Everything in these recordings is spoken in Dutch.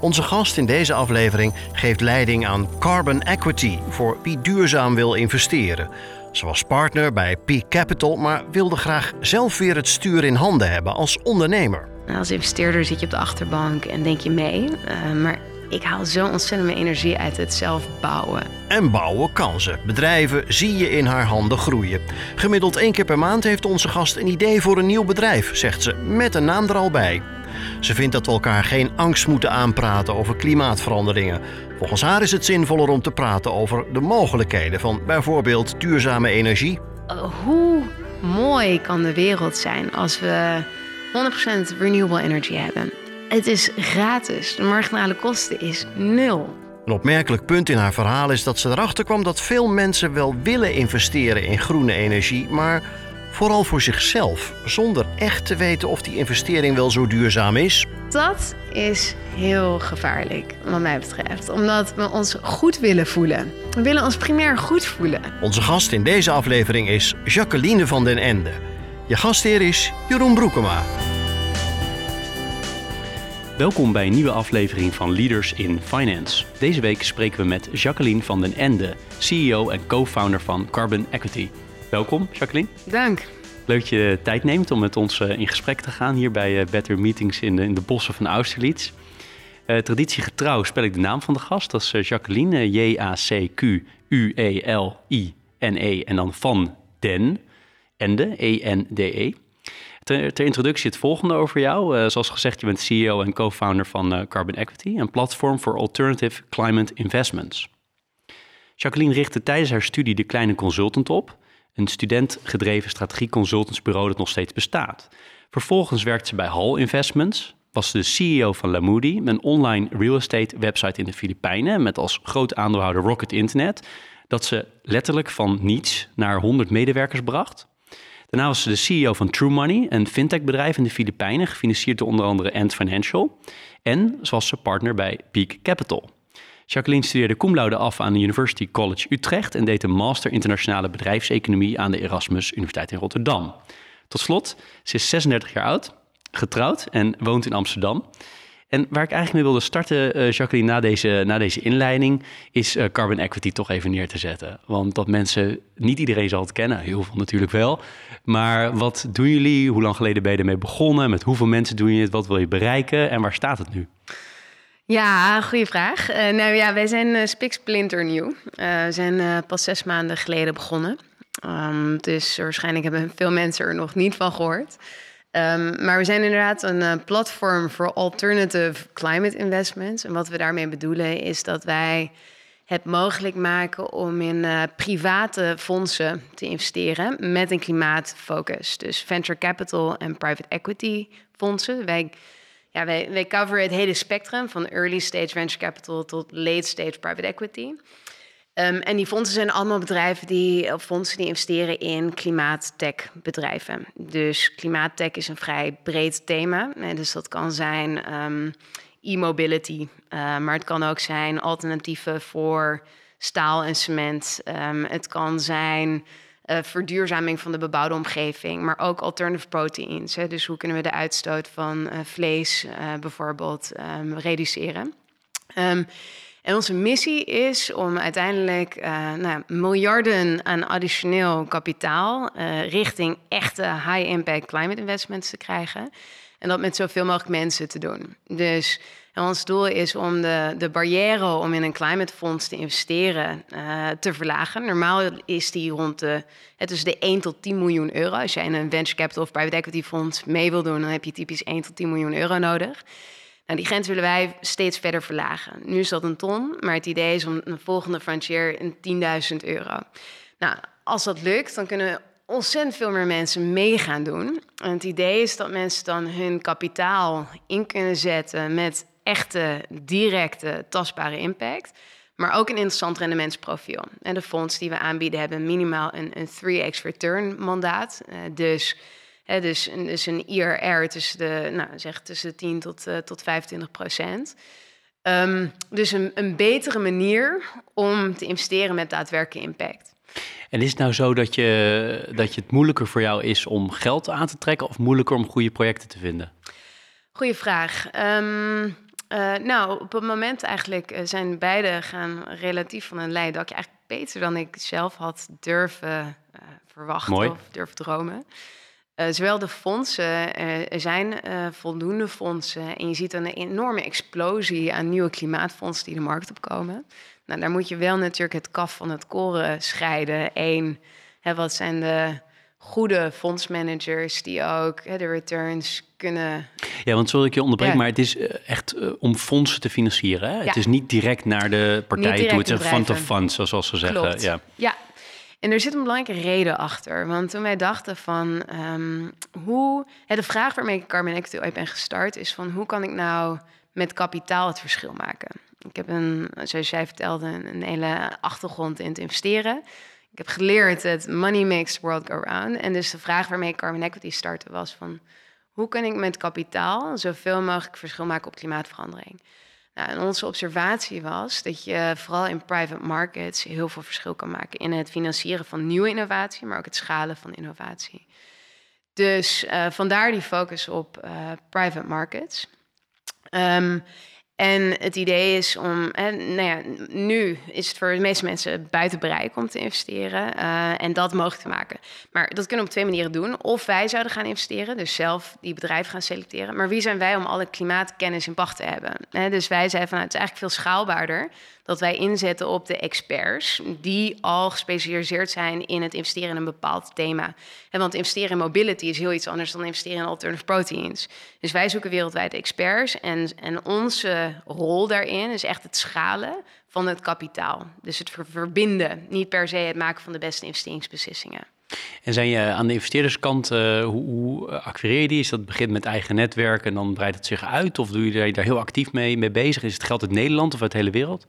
Onze gast in deze aflevering geeft leiding aan Carbon Equity voor wie duurzaam wil investeren. Ze was partner bij Peak Capital, maar wilde graag zelf weer het stuur in handen hebben als ondernemer. Als investeerder zit je op de achterbank en denk je mee. Uh, maar ik haal zo ontzettend mijn energie uit het zelf bouwen. En bouwen kan ze. Bedrijven zie je in haar handen groeien. Gemiddeld één keer per maand heeft onze gast een idee voor een nieuw bedrijf, zegt ze, met een naam er al bij. Ze vindt dat we elkaar geen angst moeten aanpraten over klimaatveranderingen. Volgens haar is het zinvoller om te praten over de mogelijkheden van bijvoorbeeld duurzame energie. Uh, hoe mooi kan de wereld zijn als we 100% renewable energy hebben? Het is gratis. De marginale kosten is nul. Een opmerkelijk punt in haar verhaal is dat ze erachter kwam dat veel mensen wel willen investeren in groene energie, maar vooral voor zichzelf, zonder echt te weten of die investering wel zo duurzaam is. Dat is heel gevaarlijk, wat mij betreft, omdat we ons goed willen voelen. We willen ons primair goed voelen. Onze gast in deze aflevering is Jacqueline van den Ende. Je gastheer is Jeroen Broekema. Welkom bij een nieuwe aflevering van Leaders in Finance. Deze week spreken we met Jacqueline van den Ende, CEO en co-founder van Carbon Equity. Welkom, Jacqueline. Dank. Leuk dat je tijd neemt om met ons eh, in gesprek te gaan hier bij eh, Better Meetings in de, in de bossen van Austerlitz. Uh, traditiegetrouw spel ik de naam van de gast. Dat is Jacqueline, J-A-C-Q-U-E-L-I-N-E en dan van den, Ende, E-N-D-E. Ter, ter, introductie het volgende over jou. zoals gezegd, je bent CEO en co-founder van Carbon Equity, een platform voor alternative climate investments. Jacqueline richtte tijdens haar studie de kleine consultant op een studentgedreven strategie consultantsbureau dat nog steeds bestaat. Vervolgens werkte ze bij Hall Investments, was de CEO van Lamoody, een online real estate website in de Filipijnen met als groot aandeelhouder Rocket Internet, dat ze letterlijk van niets naar 100 medewerkers bracht. Daarna was ze de CEO van True Money, een fintechbedrijf in de Filipijnen, gefinancierd door onder andere Ant Financial. En was ze partner bij Peak Capital. Jacqueline studeerde cum af aan de University College Utrecht en deed een master internationale bedrijfseconomie aan de Erasmus Universiteit in Rotterdam. Tot slot, ze is 36 jaar oud, getrouwd en woont in Amsterdam. En waar ik eigenlijk mee wilde starten, uh, Jacqueline, na deze, na deze inleiding, is uh, carbon equity toch even neer te zetten. Want dat mensen, niet iedereen zal het kennen, heel veel natuurlijk wel. Maar wat doen jullie? Hoe lang geleden ben je ermee begonnen? Met hoeveel mensen doen je het? Wat wil je bereiken? En waar staat het nu? Ja, goede vraag. Uh, nou ja, wij zijn uh, spiksplinternieuw. Uh, we zijn pas zes maanden geleden begonnen. Um, dus waarschijnlijk hebben veel mensen er nog niet van gehoord. Um, maar we zijn inderdaad een platform voor alternative climate investments. En wat we daarmee bedoelen is dat wij het mogelijk maken om in private fondsen te investeren met een klimaatfocus. Dus venture capital en private equity fondsen. Wij ja, wij, wij coveren het hele spectrum van early stage venture capital tot late stage private equity. Um, en die fondsen zijn allemaal bedrijven die, of fondsen die investeren in klimaattech-bedrijven. Dus klimaattech is een vrij breed thema. dus dat kan zijn um, e-mobility, uh, maar het kan ook zijn alternatieven voor staal en cement. Um, het kan zijn uh, verduurzaming van de bebouwde omgeving, maar ook alternative proteins. Hè? Dus hoe kunnen we de uitstoot van uh, vlees uh, bijvoorbeeld um, reduceren? Um, en onze missie is om uiteindelijk nou, miljarden aan additioneel kapitaal richting echte high-impact climate investments te krijgen. En dat met zoveel mogelijk mensen te doen. Dus ons doel is om de, de barrière om in een climate fonds te investeren uh, te verlagen. Normaal is die rond de, is de 1 tot 10 miljoen euro. Als jij in een venture capital of private equity fonds mee wil doen, dan heb je typisch 1 tot 10 miljoen euro nodig. Nou, die grens willen wij steeds verder verlagen. Nu is dat een ton, maar het idee is om een volgende frontier een 10.000 euro. Nou, als dat lukt, dan kunnen ontzettend veel meer mensen mee gaan doen. En het idee is dat mensen dan hun kapitaal in kunnen zetten met echte, directe, tastbare impact. Maar ook een interessant rendementsprofiel. En de fonds die we aanbieden hebben minimaal een, een 3x return mandaat. Uh, dus, hè, dus, een, dus een IRR tussen de, nou, zeg tussen 10 tot, uh, tot 25 procent. Um, dus een, een betere manier om te investeren met daadwerkelijke impact. En is het nou zo dat, je, dat je het moeilijker voor jou is om geld aan te trekken of moeilijker om goede projecten te vinden? Goeie vraag. Um, uh, nou, op het moment eigenlijk uh, zijn beide gaan relatief van een leidakje eigenlijk beter dan ik zelf had durven uh, verwachten Mooi. of durven dromen. zowel de fondsen, er zijn voldoende fondsen en je ziet een enorme explosie aan nieuwe klimaatfondsen die de markt opkomen. Nou, daar moet je wel natuurlijk het kaf van het koren scheiden. Eén, hè, wat zijn de goede fondsmanagers die ook hè, de returns kunnen. Ja, want sorry ik je onderbreek, Ja. maar het is eh, echt eh, om fondsen te financieren. Hè? Ja. Het is niet direct naar de partij direct toe. Het is een fund of funds, zoals ze zeggen. Klopt. Ja. Ja. En er zit een belangrijke reden achter. Want toen wij dachten van ehm, hoe. Hè, de vraag waarmee ik Equity ooit ben gestart is van hoe kan ik nou met kapitaal het verschil maken? Ik heb een, zoals jij vertelde, een, hele achtergrond in het investeren. Ik heb geleerd dat money makes the world go round. En dus de vraag waarmee ik Carbon Equity startte was van... hoe kan ik met kapitaal zoveel mogelijk verschil maken op klimaatverandering? Nou, en onze observatie was dat je vooral in private markets heel veel verschil kan maken in het financieren van nieuwe innovatie, maar ook het schalen van innovatie. Dus eh, vandaar die focus op eh, private markets. Ehm, en het idee is om, nou ja, nu is het voor de meeste mensen buiten bereik om te investeren eh, en dat mogelijk te maken. Maar dat kunnen we op twee manieren doen. Of wij zouden gaan investeren, dus zelf die bedrijven gaan selecteren. Maar wie zijn wij om alle klimaatkennis in pacht te hebben? Dus wij zeiden van, nou, het is eigenlijk veel schaalbaarder dat wij inzetten op de experts die al gespecialiseerd zijn in het investeren in een bepaald thema. Hè, want investeren in mobility is heel iets anders dan investeren in alternative proteins. Dus wij zoeken wereldwijd experts en, en onze rol daarin is echt het schalen van het kapitaal. Dus het ver- verbinden, niet per se het maken van de beste investeringsbeslissingen. En zijn je aan de investeerderskant, eh, hoe, hoe acquireer je die? Is dat begint met eigen netwerk en dan breidt het zich uit? Of doe je daar- daar heel actief mee, mee bezig? Is het geld uit Nederland of uit de hele wereld?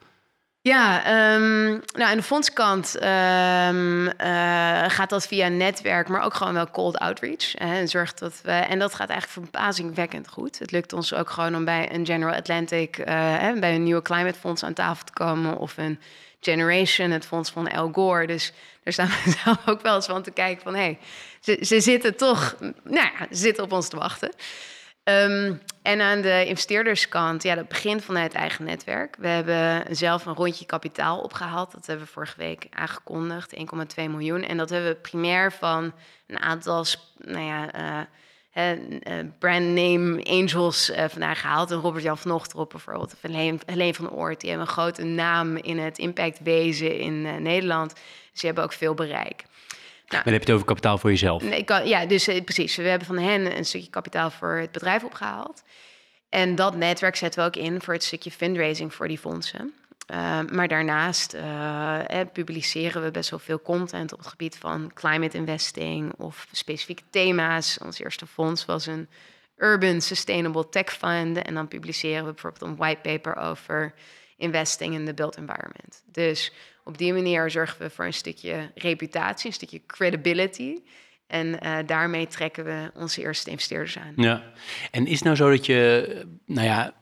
Ja, ehm, nou aan de fondskant ehm, eh, gaat dat via netwerk, maar ook gewoon wel cold outreach. Hè, en zorgt dat we, en dat gaat eigenlijk verbazingwekkend goed. Het lukt ons ook gewoon om bij een General Atlantic, eh, hè, bij een nieuwe climate fonds aan tafel te komen of een Generation, het fonds van Al Gore. Dus daar staan we zelf ook wel eens van te kijken van, hé, hey, ze, ze zitten toch, nou ja, ze zitten op ons te wachten. Ehm, en aan de investeerderskant, ja, dat begint vanuit eigen netwerk. We hebben zelf een rondje kapitaal opgehaald. Dat hebben we vorige week aangekondigd, 1,2 miljoen. En dat hebben we primair van een aantal, nou ja, eh, eh, brand name angels eh, vandaan gehaald. En Robert-Jan van Ochteren bijvoorbeeld, of Helene, van Oort. Die hebben een grote naam in het impactwezen in Nederland. Dus die hebben ook veel bereik. Maar dan heb je het over kapitaal voor jezelf. Ik kan, ja, dus eh, precies. We hebben van hen een stukje kapitaal voor het bedrijf opgehaald. En dat netwerk zetten we ook in voor het stukje fundraising voor die fondsen. Uh, maar daarnaast uh, eh, publiceren we best wel veel content op het gebied van climate investing of specifieke thema's. Ons eerste fonds was een Urban Sustainable Tech Fund. En dan publiceren we bijvoorbeeld een whitepaper over investing in the built environment. Dus op die manier zorgen we voor een stukje reputatie, een stukje credibility. En uh, daarmee trekken we onze eerste investeerders aan. Ja, en is nou zo dat je, nou ja,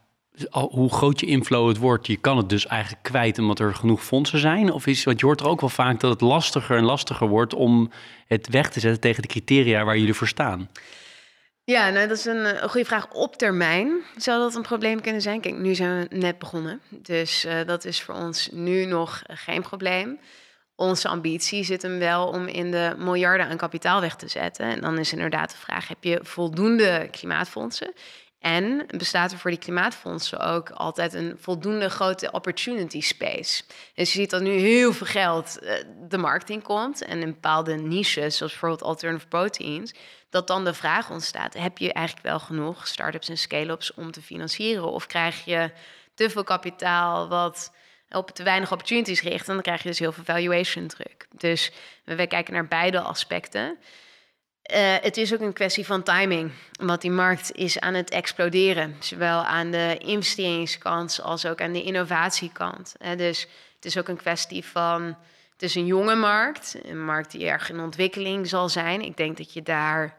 hoe groot je inflow het wordt, je kan het dus eigenlijk kwijt omdat er genoeg fondsen zijn? Of is, want je hoort er ook wel vaak dat het lastiger en lastiger wordt om het weg te zetten tegen de criteria waar jullie voor staan. Ja, nou, dat is een, een goede vraag. Op termijn zou dat een probleem kunnen zijn. Kijk, nu zijn we net begonnen. Dus uh, dat is voor ons nu nog geen probleem. Onze ambitie zit hem wel om in de miljarden aan kapitaal weg te zetten. En dan is inderdaad de vraag: heb je voldoende klimaatfondsen? En bestaat er voor die klimaatfondsen ook altijd een voldoende grote opportunity space? Dus je ziet dat nu heel veel geld uh, de markt in komt en in bepaalde niches, zoals bijvoorbeeld alternative proteins, dat dan de vraag ontstaat: heb je eigenlijk wel genoeg start-ups en scale-ups om te financieren? Of krijg je te veel kapitaal wat op te weinig opportunities richt, en dan krijg je dus heel veel valuation druk. Dus we kijken naar beide aspecten. Uh, het is ook een kwestie van timing. Want die markt is aan het exploderen. Zowel aan de investeringskant als ook aan de innovatiekant. Dus het is ook een kwestie van. Het is een jonge markt. Een markt die erg in ontwikkeling zal zijn. Ik denk dat je daar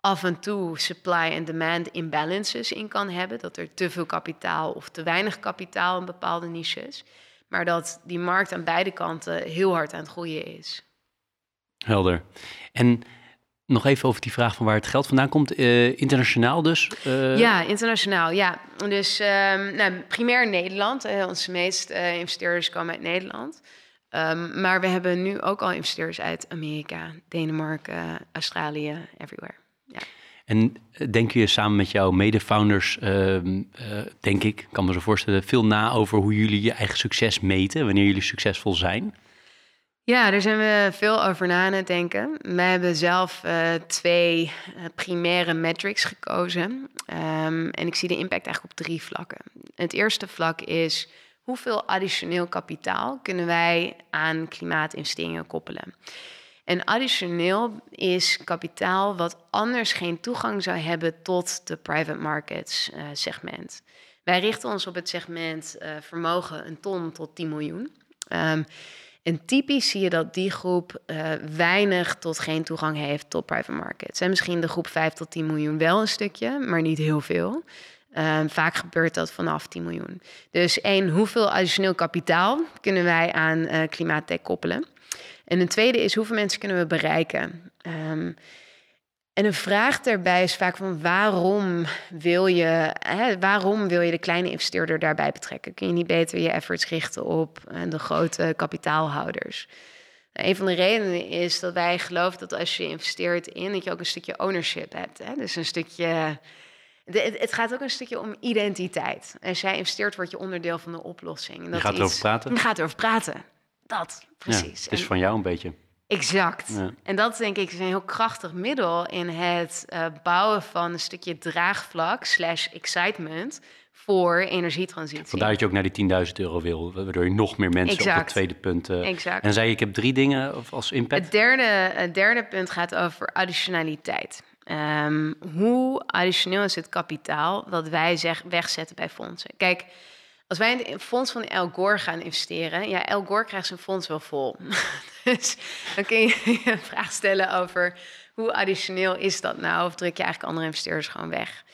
af en toe supply en demand imbalances in kan hebben. Dat er te veel kapitaal of te weinig kapitaal in bepaalde niches. Maar dat die markt aan beide kanten heel hard aan het groeien is. Helder. En nog even over die vraag van waar het geld vandaan komt. Uh, internationaal dus? Uh... Ja, internationaal, ja. Dus um, nou, primair Nederland. Uh, onze meeste investeerders komen uit Nederland. Um, maar we hebben nu ook al investeerders uit Amerika, Denemarken, Australië, everywhere. Ja. En denk je samen met jouw mede-founders, ehm, denk ik, kan me zo voorstellen, veel na over hoe jullie je eigen succes meten, wanneer jullie succesvol zijn? Ja, daar zijn we veel over na aan het denken. We hebben zelf uh, twee uh, primaire metrics gekozen. Um, en ik zie de impact eigenlijk op drie vlakken. Het eerste vlak is hoeveel additioneel kapitaal kunnen wij aan klimaatinvesteringen koppelen. En additioneel is kapitaal wat anders geen toegang zou hebben tot de private markets uh, segment. Wij richten ons op het segment vermogen een ton tot 10 miljoen. Um, en typisch zie je dat die groep uh, weinig tot geen toegang heeft tot private markets. En misschien de groep 5 tot 10 miljoen wel een stukje, maar niet heel veel. Uh, vaak gebeurt dat vanaf 10 miljoen. Dus één, hoeveel additioneel kapitaal kunnen wij aan uh, klimaattech koppelen? En een tweede is, hoeveel mensen kunnen we bereiken? Um, en een vraag daarbij is vaak van waarom wil je, hè, waarom wil je de kleine investeerder daarbij betrekken? Kun je niet beter je efforts richten op uh, de grote kapitaalhouders? Een van de redenen is dat wij geloven dat als je investeert in, dat je ook een stukje ownership hebt. Hè? Dus een stukje. De, het, gaat ook een stukje om identiteit. Als jij investeert, word je onderdeel van de oplossing. En dat je gaat erover praten? Je gaat erover praten. Dat, precies. Ja, het is van jou een beetje. Exact. En dat denk ik is een heel krachtig middel in het uh, bouwen van een stukje draagvlak slash excitement voor energietransitie. Vandaar dat je ook naar die 10.000 euro wil, waardoor je nog meer mensen exact. op het tweede punt... Uh, exact. En zei je, ik heb drie dingen als impact. Het derde, het derde punt gaat over additionaliteit. Um, hoe additioneel is het kapitaal dat wij zeg, wegzetten bij fondsen? Kijk, als wij in het fonds van El Gore gaan investeren, ja, El Gore krijgt zijn fonds wel vol. dus dan kun je een vraag stellen over hoe additioneel is dat nou? Of druk je eigenlijk andere investeerders gewoon weg?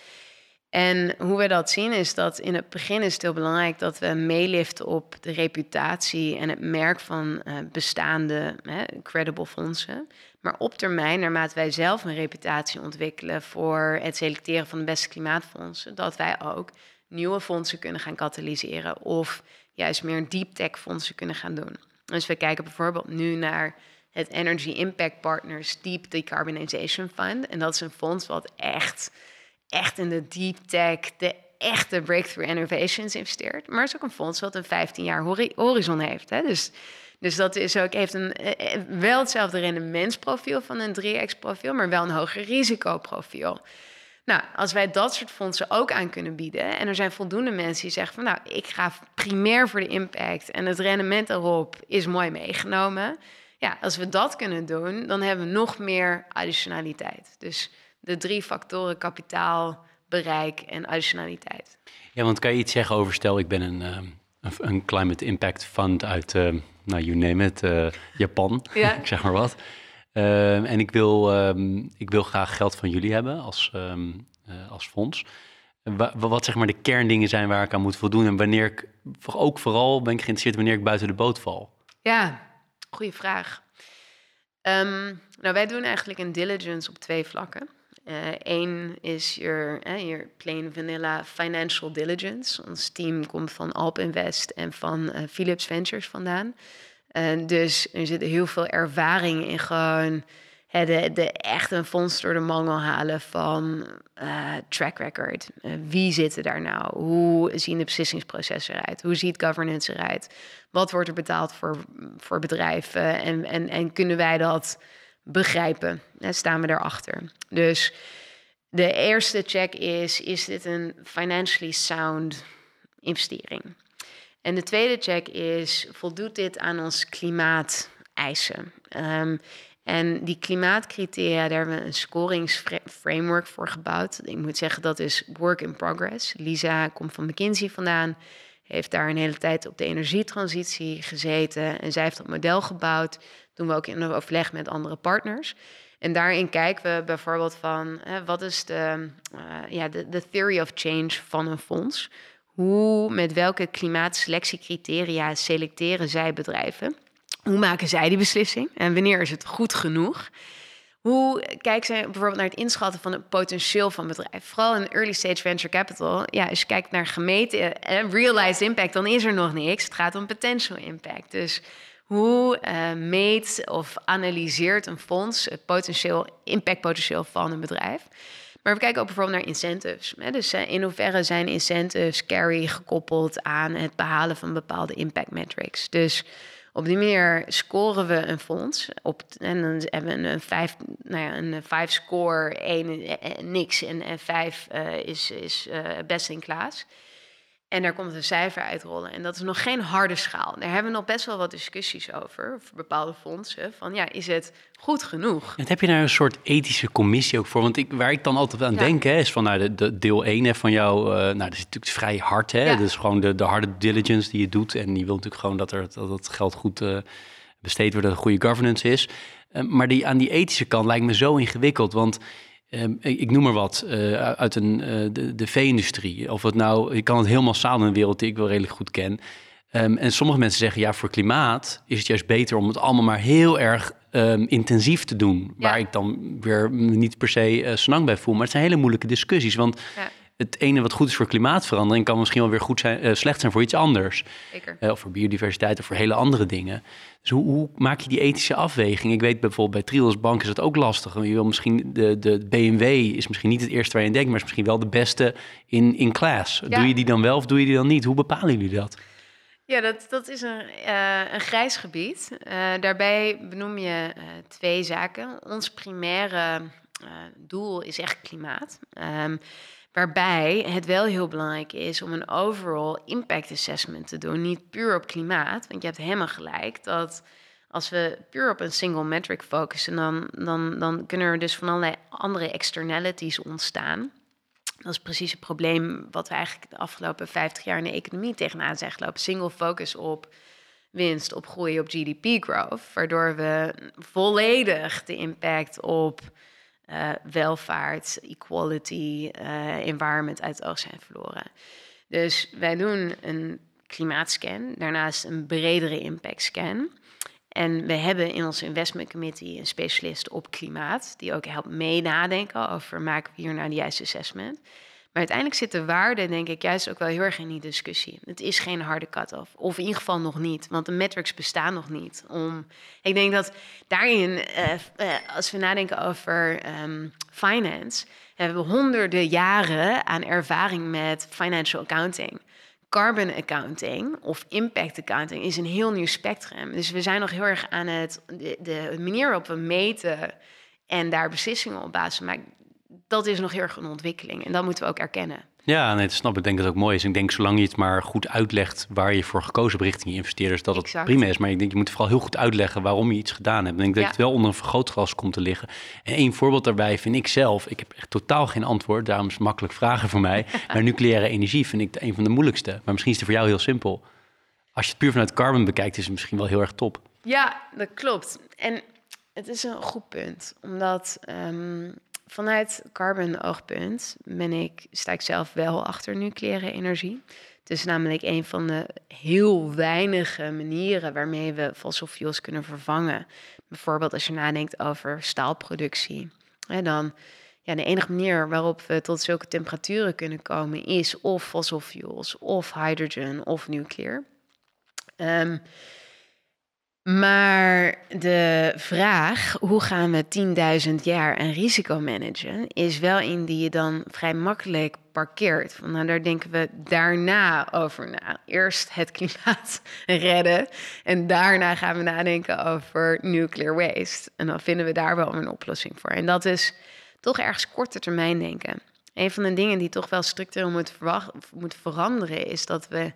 En hoe we dat zien is dat in het begin is het heel belangrijk dat we meeliften op de reputatie en het merk van uh, bestaande hè, credible fondsen. Maar op termijn, naarmate wij zelf een reputatie ontwikkelen voor het selecteren van de beste klimaatfondsen, dat wij ook nieuwe fondsen kunnen gaan katalyseren of juist meer deep tech fondsen kunnen gaan doen. Dus we kijken bijvoorbeeld nu naar het Energy Impact Partners Deep Decarbonization Fund. En dat is een fonds wat echt, echt in de deep tech, de echte breakthrough innovations investeert. Maar het is ook een fonds wat een 15 jaar horizon heeft. Hè? Dus, dus dat is ook, heeft een, eh, eh, wel hetzelfde rendementsprofiel van een 3x profiel, maar wel een hoger risicoprofiel. Nou, als wij dat soort fondsen ook aan kunnen bieden, en er zijn voldoende mensen die zeggen van nou, ik ga primair voor de impact en het rendement erop is mooi meegenomen. Ja, als we dat kunnen doen, dan hebben we nog meer additionaliteit. Dus de drie factoren kapitaal, bereik en additionaliteit. Ja, want kan je iets zeggen over, stel ik ben een, uh, een climate impact fund uit, uh, nou, you name it, uh, Japan, ja. ik zeg maar wat. Ehm, en ik wil, ehm, ik wil graag geld van jullie hebben als, ehm, eh, als fonds. Wat, zeg maar de kerndingen zijn waar ik aan moet voldoen en wanneer ik ook vooral ben ik geïnteresseerd wanneer ik buiten de boot val? Ja, goede vraag. nou, wij doen eigenlijk een diligence op twee vlakken. Eén uh, is je uh, plain vanilla financial diligence. Ons team komt van Alp Invest en van Philips Ventures vandaan. En dus er zit heel veel ervaring in gewoon de, de echt een fonds door de mangel halen van uh, track record. Uh, wie zitten daar nou? Hoe zien de beslissingsprocessen eruit? Hoe ziet governance eruit? Wat wordt er betaald voor, voor bedrijven? En, en, en kunnen wij dat begrijpen? En staan we daarachter? Dus de eerste check is: is dit een financially sound investering? En de tweede check is, voldoet dit aan ons klimaateisen? Um, En die klimaatcriteria, daar hebben we een scoringsframework voor gebouwd. Ik moet zeggen, dat is work in progress. Lisa komt van McKinsey vandaan, heeft daar een hele tijd op de energietransitie gezeten. En zij heeft dat model gebouwd. Doen we ook in overleg met andere partners. En daarin kijken we bijvoorbeeld van hè, wat is de, uh, ja, de theory of change van een fonds? Hoe, met welke klimaatselectiecriteria selecteren zij bedrijven? Hoe maken zij die beslissing? En wanneer is het goed genoeg? Hoe kijken zij bijvoorbeeld naar het inschatten van het potentieel van bedrijf? Vooral in early stage venture capital. Ja, als je kijkt naar gemeten en realized impact, dan is er nog niks. Het gaat om potential impact. Dus hoe uh, meet of analyseert een fonds het potentieel, impactpotentieel van een bedrijf? Maar we kijken ook bijvoorbeeld naar incentives. Dus uh, in hoeverre zijn incentives carry gekoppeld aan het behalen van bepaalde impact metrics? Dus op die manier scoren we een fonds. Op, en dan hebben we een vijf, nou ja, een vijf score, één eh, niks en, en vijf is, is best in class. En daar komt een cijfer uitrollen. En dat is nog geen harde schaal. Daar hebben we nog best wel wat discussies over, voor bepaalde fondsen. Van ja, is het goed genoeg? En heb je daar een soort ethische commissie ook voor? Want ik, waar ik dan altijd aan denk, hè, is van nou, de, de deel 1 van jou, uh, nou, dat is natuurlijk vrij hard. Hè? Ja. Dat is gewoon de, de harde diligence die je doet. En die wil natuurlijk gewoon dat, er, dat het geld goed uh, besteed wordt, dat er goede governance is. Uh, maar die, aan die ethische kant lijkt me zo ingewikkeld. Want Um, ik noem maar wat, uh, uit een, uh, de, de vee-industrie. Of het nou, ik kan het heel massaal in een wereld die ik wel redelijk goed ken. Um, en sommige mensen zeggen, ja, voor klimaat is het juist beter om het allemaal maar heel erg um, intensief te doen. Ja. Waar ik dan weer niet per se uh, snang bij voel. Maar het zijn hele moeilijke discussies. Want ja het ene wat goed is voor klimaatverandering, kan misschien wel weer goed zijn, uh, slecht zijn voor iets anders. Zeker. Uh, of voor biodiversiteit of voor hele andere dingen. Dus hoe, hoe, maak je die ethische afweging? Ik weet bijvoorbeeld bij Triodos Bank is het ook lastig. Je wil misschien de, de BMW is misschien niet het eerste waar je denkt, maar is misschien wel de beste in, in class. Ja. Doe je die dan wel of doe je die dan niet? Hoe bepalen jullie dat? Ja, dat, dat is een, uh, een grijs gebied. daarbij benoem je twee zaken. Ons primaire doel is echt klimaat. Um, Waarbij het wel heel belangrijk is om een overall impact assessment te doen. Niet puur op klimaat. Want je hebt helemaal gelijk dat als we puur op een single metric focussen, dan, dan, dan kunnen er dus van allerlei andere externalities ontstaan. Dat is precies het probleem wat we eigenlijk de afgelopen 50 jaar in de economie tegenaan zijn gelopen. Single focus op winst, op groei, op GDP growth. Waardoor we volledig de impact op uh, welvaart, equality, uh, environment uit het oog zijn verloren. Dus wij doen een klimaatscan, daarnaast een bredere impact scan. En we hebben in ons investment committee een specialist op klimaat, die ook helpt mee nadenken over maken we hier nou de juiste assessment. Maar uiteindelijk zit de waarde, denk ik, juist ook wel heel erg in die discussie. Het is geen harde cut-off. Of in ieder geval nog niet. Want de metrics bestaan nog niet. Om, ik denk dat daarin, uh, uh, als we nadenken over um, finance, hebben we honderden jaren aan ervaring met financial accounting. Carbon accounting of impact accounting is een heel nieuw spectrum. Dus we zijn nog heel erg aan het, de, de manier waarop we meten en daar beslissingen op basis maken dat is nog heel erg een ontwikkeling. En dat moeten we ook erkennen. Ja, nee, dat snap ik. Ik denk dat het ook mooi is. Ik denk, zolang je het maar goed uitlegt waar je voor gekozen hebt richting je investeerders, dat het exact. prima is. Maar ik denk, je moet vooral heel goed uitleggen waarom je iets gedaan hebt. Ik denk dat het wel onder een vergrootglas komt te liggen. En één voorbeeld daarbij vind ik zelf, ik heb echt totaal geen antwoord, daarom is het makkelijk vragen voor mij. maar nucleaire energie vind ik een van de moeilijkste. Maar misschien is het voor jou heel simpel. Als je het puur vanuit carbon bekijkt, is het misschien wel heel erg top. Ja, dat klopt. En het is een goed punt, omdat... Um, Vanuit carbon oogpunt ben ik, sta ik zelf wel achter nucleaire energie. Het is namelijk een van de heel weinige manieren waarmee we fossil fuels kunnen vervangen. Bijvoorbeeld als je nadenkt over staalproductie. Dan ja, de enige manier waarop we tot zulke temperaturen kunnen komen is of fossil fuels, of hydrogen, of nuclear. Um, maar de vraag, hoe gaan we 10.000 jaar een risico managen, is wel in die je dan vrij makkelijk parkeert. Van, nou, daar denken we daarna over na. Eerst het klimaat redden en daarna gaan we nadenken over nuclear waste. En dan vinden we daar wel een oplossing voor. En dat is toch ergens korte termijn denken. Een van de dingen die toch wel structureel moet, moet veranderen, is dat we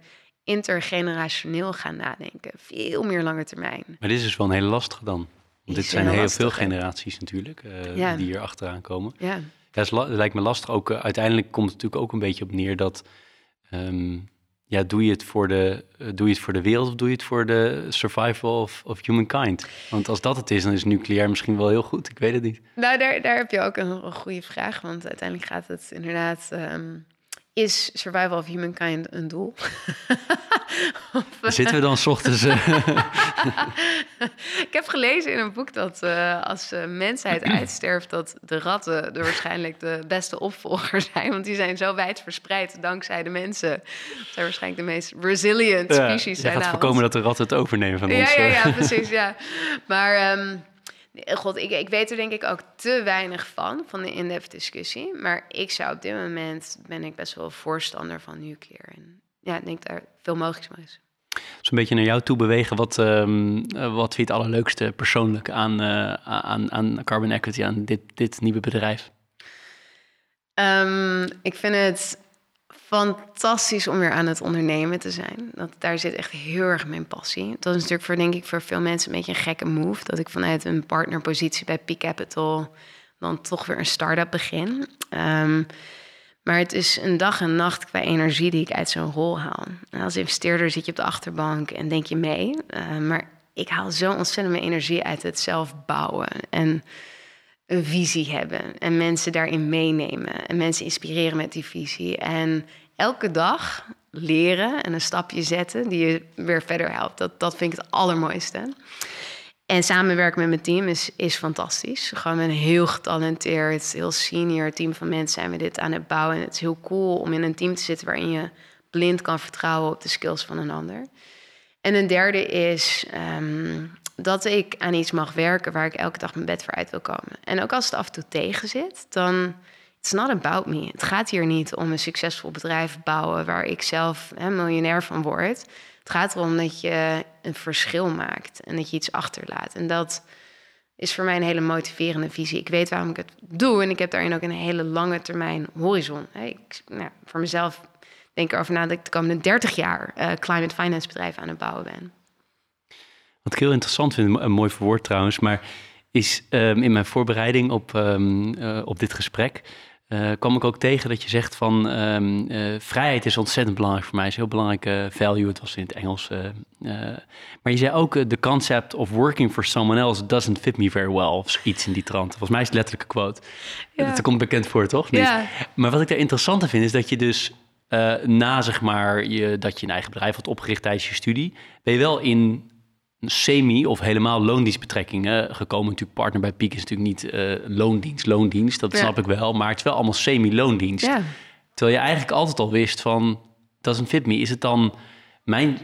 intergenerationeel gaan nadenken. Veel meer lange termijn. Maar dit is dus wel een hele lastige dan. Want dit zijn heel veel generaties natuurlijk uh, Ja. die hier achteraan komen. Ja. Ja, is het lijkt me lastig ook. uh, uiteindelijk komt het natuurlijk ook een beetje op neer dat. Um, ja, doe je, het voor de, uh, doe je het voor de wereld of doe je het voor de survival of, of humankind? Want als dat het is, dan is nucleair misschien wel heel goed. Ik weet het niet. Nou, daar, daar heb je ook een, een goede vraag. Want uiteindelijk gaat het inderdaad. Um, is survival of humankind een doel? of, Zitten we dan s ochtends... Uh... ik heb gelezen in een boek dat uh, als de mensheid uitsterft... dat de ratten er waarschijnlijk de beste opvolger zijn. Want die zijn zo wijd verspreid dankzij de mensen. Ze zijn waarschijnlijk de meest resilient ja, species. Je gaat voorkomen dat de ratten het overnemen van ons. Ja, ja, ja, precies, ja. Maar... Um, God, ik, ik weet er denk ik ook te weinig van, van de in-depth discussie. Maar ik zou op dit moment, ben ik best wel voorstander van nuclear. En ja, ik denk daar veel mogelijk mee is. Dus een beetje naar jou toe bewegen. Wat, um, wat vind je het allerleukste persoonlijk aan, uh, aan, aan Carbon Equity, aan dit, dit nieuwe bedrijf? Um, ik vind het fantastisch om weer aan het ondernemen te zijn. Dat, daar zit echt heel erg mijn passie. Dat is natuurlijk voor, denk ik, voor veel mensen een beetje een gekke move. Dat ik vanuit een partnerpositie bij Peak Capital dan toch weer een start-up begin. Um, maar het is een dag en nacht qua energie die ik uit zo'n rol haal. Als investeerder zit je op de achterbank en denk je mee. Uh, maar ik haal zo ontzettend mijn energie uit het zelf bouwen. En een visie hebben en mensen daarin meenemen en mensen inspireren met die visie. En elke dag leren en een stapje zetten die je weer verder helpt. Dat, dat vind ik het allermooiste. En samenwerken met mijn team is, is fantastisch. Gewoon een heel getalenteerd, heel senior team van mensen zijn we dit aan het bouwen. En het is heel cool om in een team te zitten waarin je blind kan vertrouwen op de skills van een ander. En een derde is um, dat ik aan iets mag werken waar ik elke dag mijn bed voor uit wil komen. En ook als het af en toe tegen zit, dan it's not about me. Het gaat hier niet om een succesvol bedrijf bouwen waar ik zelf hè, miljonair van word. Het gaat erom dat je een verschil maakt en dat je iets achterlaat. En dat is voor mij een hele motiverende visie. Ik weet waarom ik het doe en ik heb daarin ook een hele lange termijn horizon. Ik, nou, voor mezelf denk erover na dat ik de komende 30 jaar uh, climate finance bedrijf aan het bouwen ben. Wat ik heel interessant vind, een mooi verwoord trouwens, maar is um, in mijn voorbereiding op, um, uh, op dit gesprek uh, kwam ik ook tegen dat je zegt van um, uh, vrijheid is ontzettend belangrijk voor mij, is een heel belangrijke value, het was in het Engels. maar je zei ook the concept of working for someone else doesn't fit me very well, of iets in die trant. Volgens mij is het letterlijke quote. Ja. Dat komt bekend voor, toch? Niet? Ja. Maar wat ik daar interessant aan vind, is dat je dus na zeg maar je, dat je een eigen bedrijf had opgericht tijdens je studie, ben je wel in semi- of helemaal loondienstbetrekkingen gekomen. Natuurlijk, partner bij Piek is natuurlijk niet uh, loondienst, loondienst, dat Ja. snap ik wel. Maar het is wel allemaal semi-loondienst. Ja. Terwijl je eigenlijk altijd al wist van, doesn't fit me. Is het dan, mijn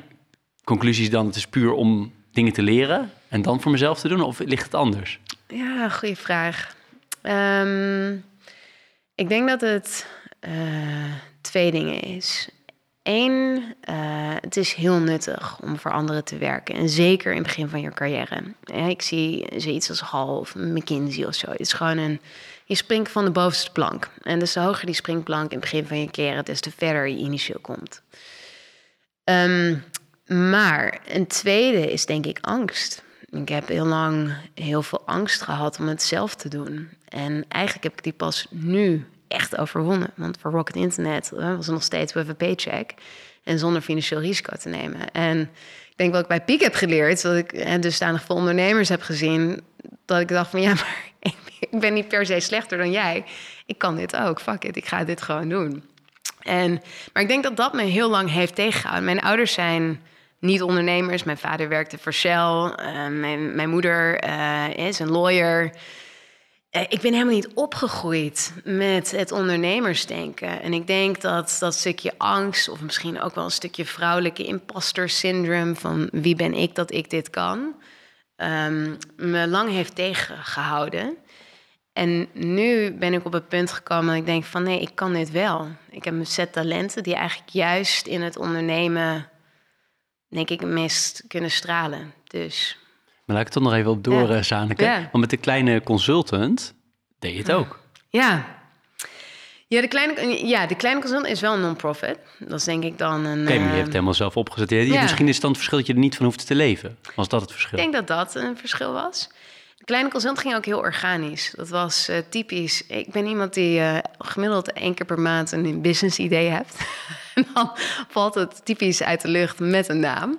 conclusie is dan, het is puur om dingen te leren en dan voor mezelf te doen? Of ligt het anders? Ja, goede vraag. Ehm, ik denk dat het eh, twee dingen is. Eén, eh, het is heel nuttig om voor anderen te werken. En zeker in het begin van je carrière. Ja, ik zie zoiets als Hal of McKinsey of zo. Het is gewoon een... Je springt van de bovenste plank. En dus de hoger die springplank in het begin van je carrière... des te verder je initieel komt. Ehm, maar een tweede is denk ik angst. Ik heb heel lang heel veel angst gehad om het zelf te doen. En eigenlijk heb ik die pas nu echt overwonnen. Want voor Rocket Internet uh, was het nog steeds with a paycheck. En zonder financieel risico te nemen. En ik denk wat ik bij Piek heb geleerd... dat ik en dusdanig veel ondernemers heb gezien... dat ik dacht van ja, maar ik ben niet per se slechter dan jij. Ik kan dit ook, fuck it, ik ga dit gewoon doen. En, maar ik denk dat dat me heel lang heeft tegengehouden. Mijn ouders zijn niet ondernemers. Mijn vader werkte voor Shell. Uh, mijn, moeder is een lawyer. Uh, ik ben helemaal niet opgegroeid met het ondernemersdenken. En ik denk dat dat stukje angst, of misschien ook wel een stukje vrouwelijke imposter syndrome van wie ben ik dat ik dit kan, um, me lang heeft tegengehouden. En nu ben ik op het punt gekomen dat ik denk van nee, ik kan dit wel. Ik heb een set talenten die eigenlijk juist in het ondernemen, denk ik, het meest kunnen stralen. Dus. Maar laat ik het toch nog even op door, Ja. ja. Zaneke. Ja. Want met de kleine consultant deed je het ook. Ja. Ja, de kleine, ja, de kleine consultant is wel een non-profit. Dat is denk ik dan een... Oké, maar je eh, hebt het helemaal zelf opgezet. Ja, ja. Misschien is het dan het verschil dat je er niet van hoeft te leven. Was dat het verschil? Ik denk dat dat een verschil was. Kleine consult ging ook heel organisch. Dat was uh, typisch. Ik ben iemand die uh, gemiddeld één keer per maand een business idee hebt. en dan valt het typisch uit de lucht met een naam.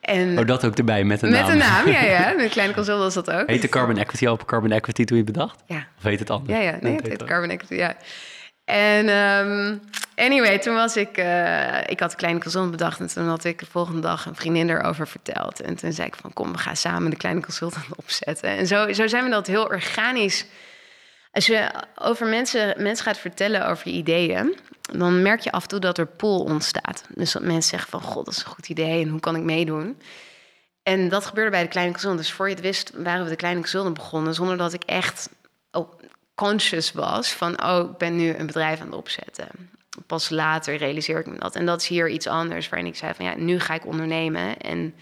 En oh, dat ook erbij, met een met naam. Met een naam, ja, ja. Met Kleine Consult was dat ook. Heet de Carbon Equity al Carbon Equity toen je bedacht? Ja. Of heet het anders? Ja, ja. Nee, het heet Carbon Equity, ja. En um, anyway, toen was ik... Uh, ik had Kleine Consult bedacht... en toen had ik de volgende dag een vriendin erover verteld. En toen zei ik van... kom, we gaan samen de Kleine Consultant opzetten. En zo, zo zijn we dat heel organisch... Als je over mensen, mensen gaat vertellen over je ideeën... dan merk je af en toe dat er pool ontstaat. Dus dat mensen zeggen van... god, dat is een goed idee en hoe kan ik meedoen? En dat gebeurde bij de Kleine Consultant. Dus voor je het wist waren we de Kleine Consultant begonnen... zonder dat ik echt... Oh, conscious was van, oh, ik ben nu een bedrijf aan het opzetten. Pas later realiseer ik me dat. En dat is hier iets anders waarin ik zei van, ja, nu ga ik ondernemen en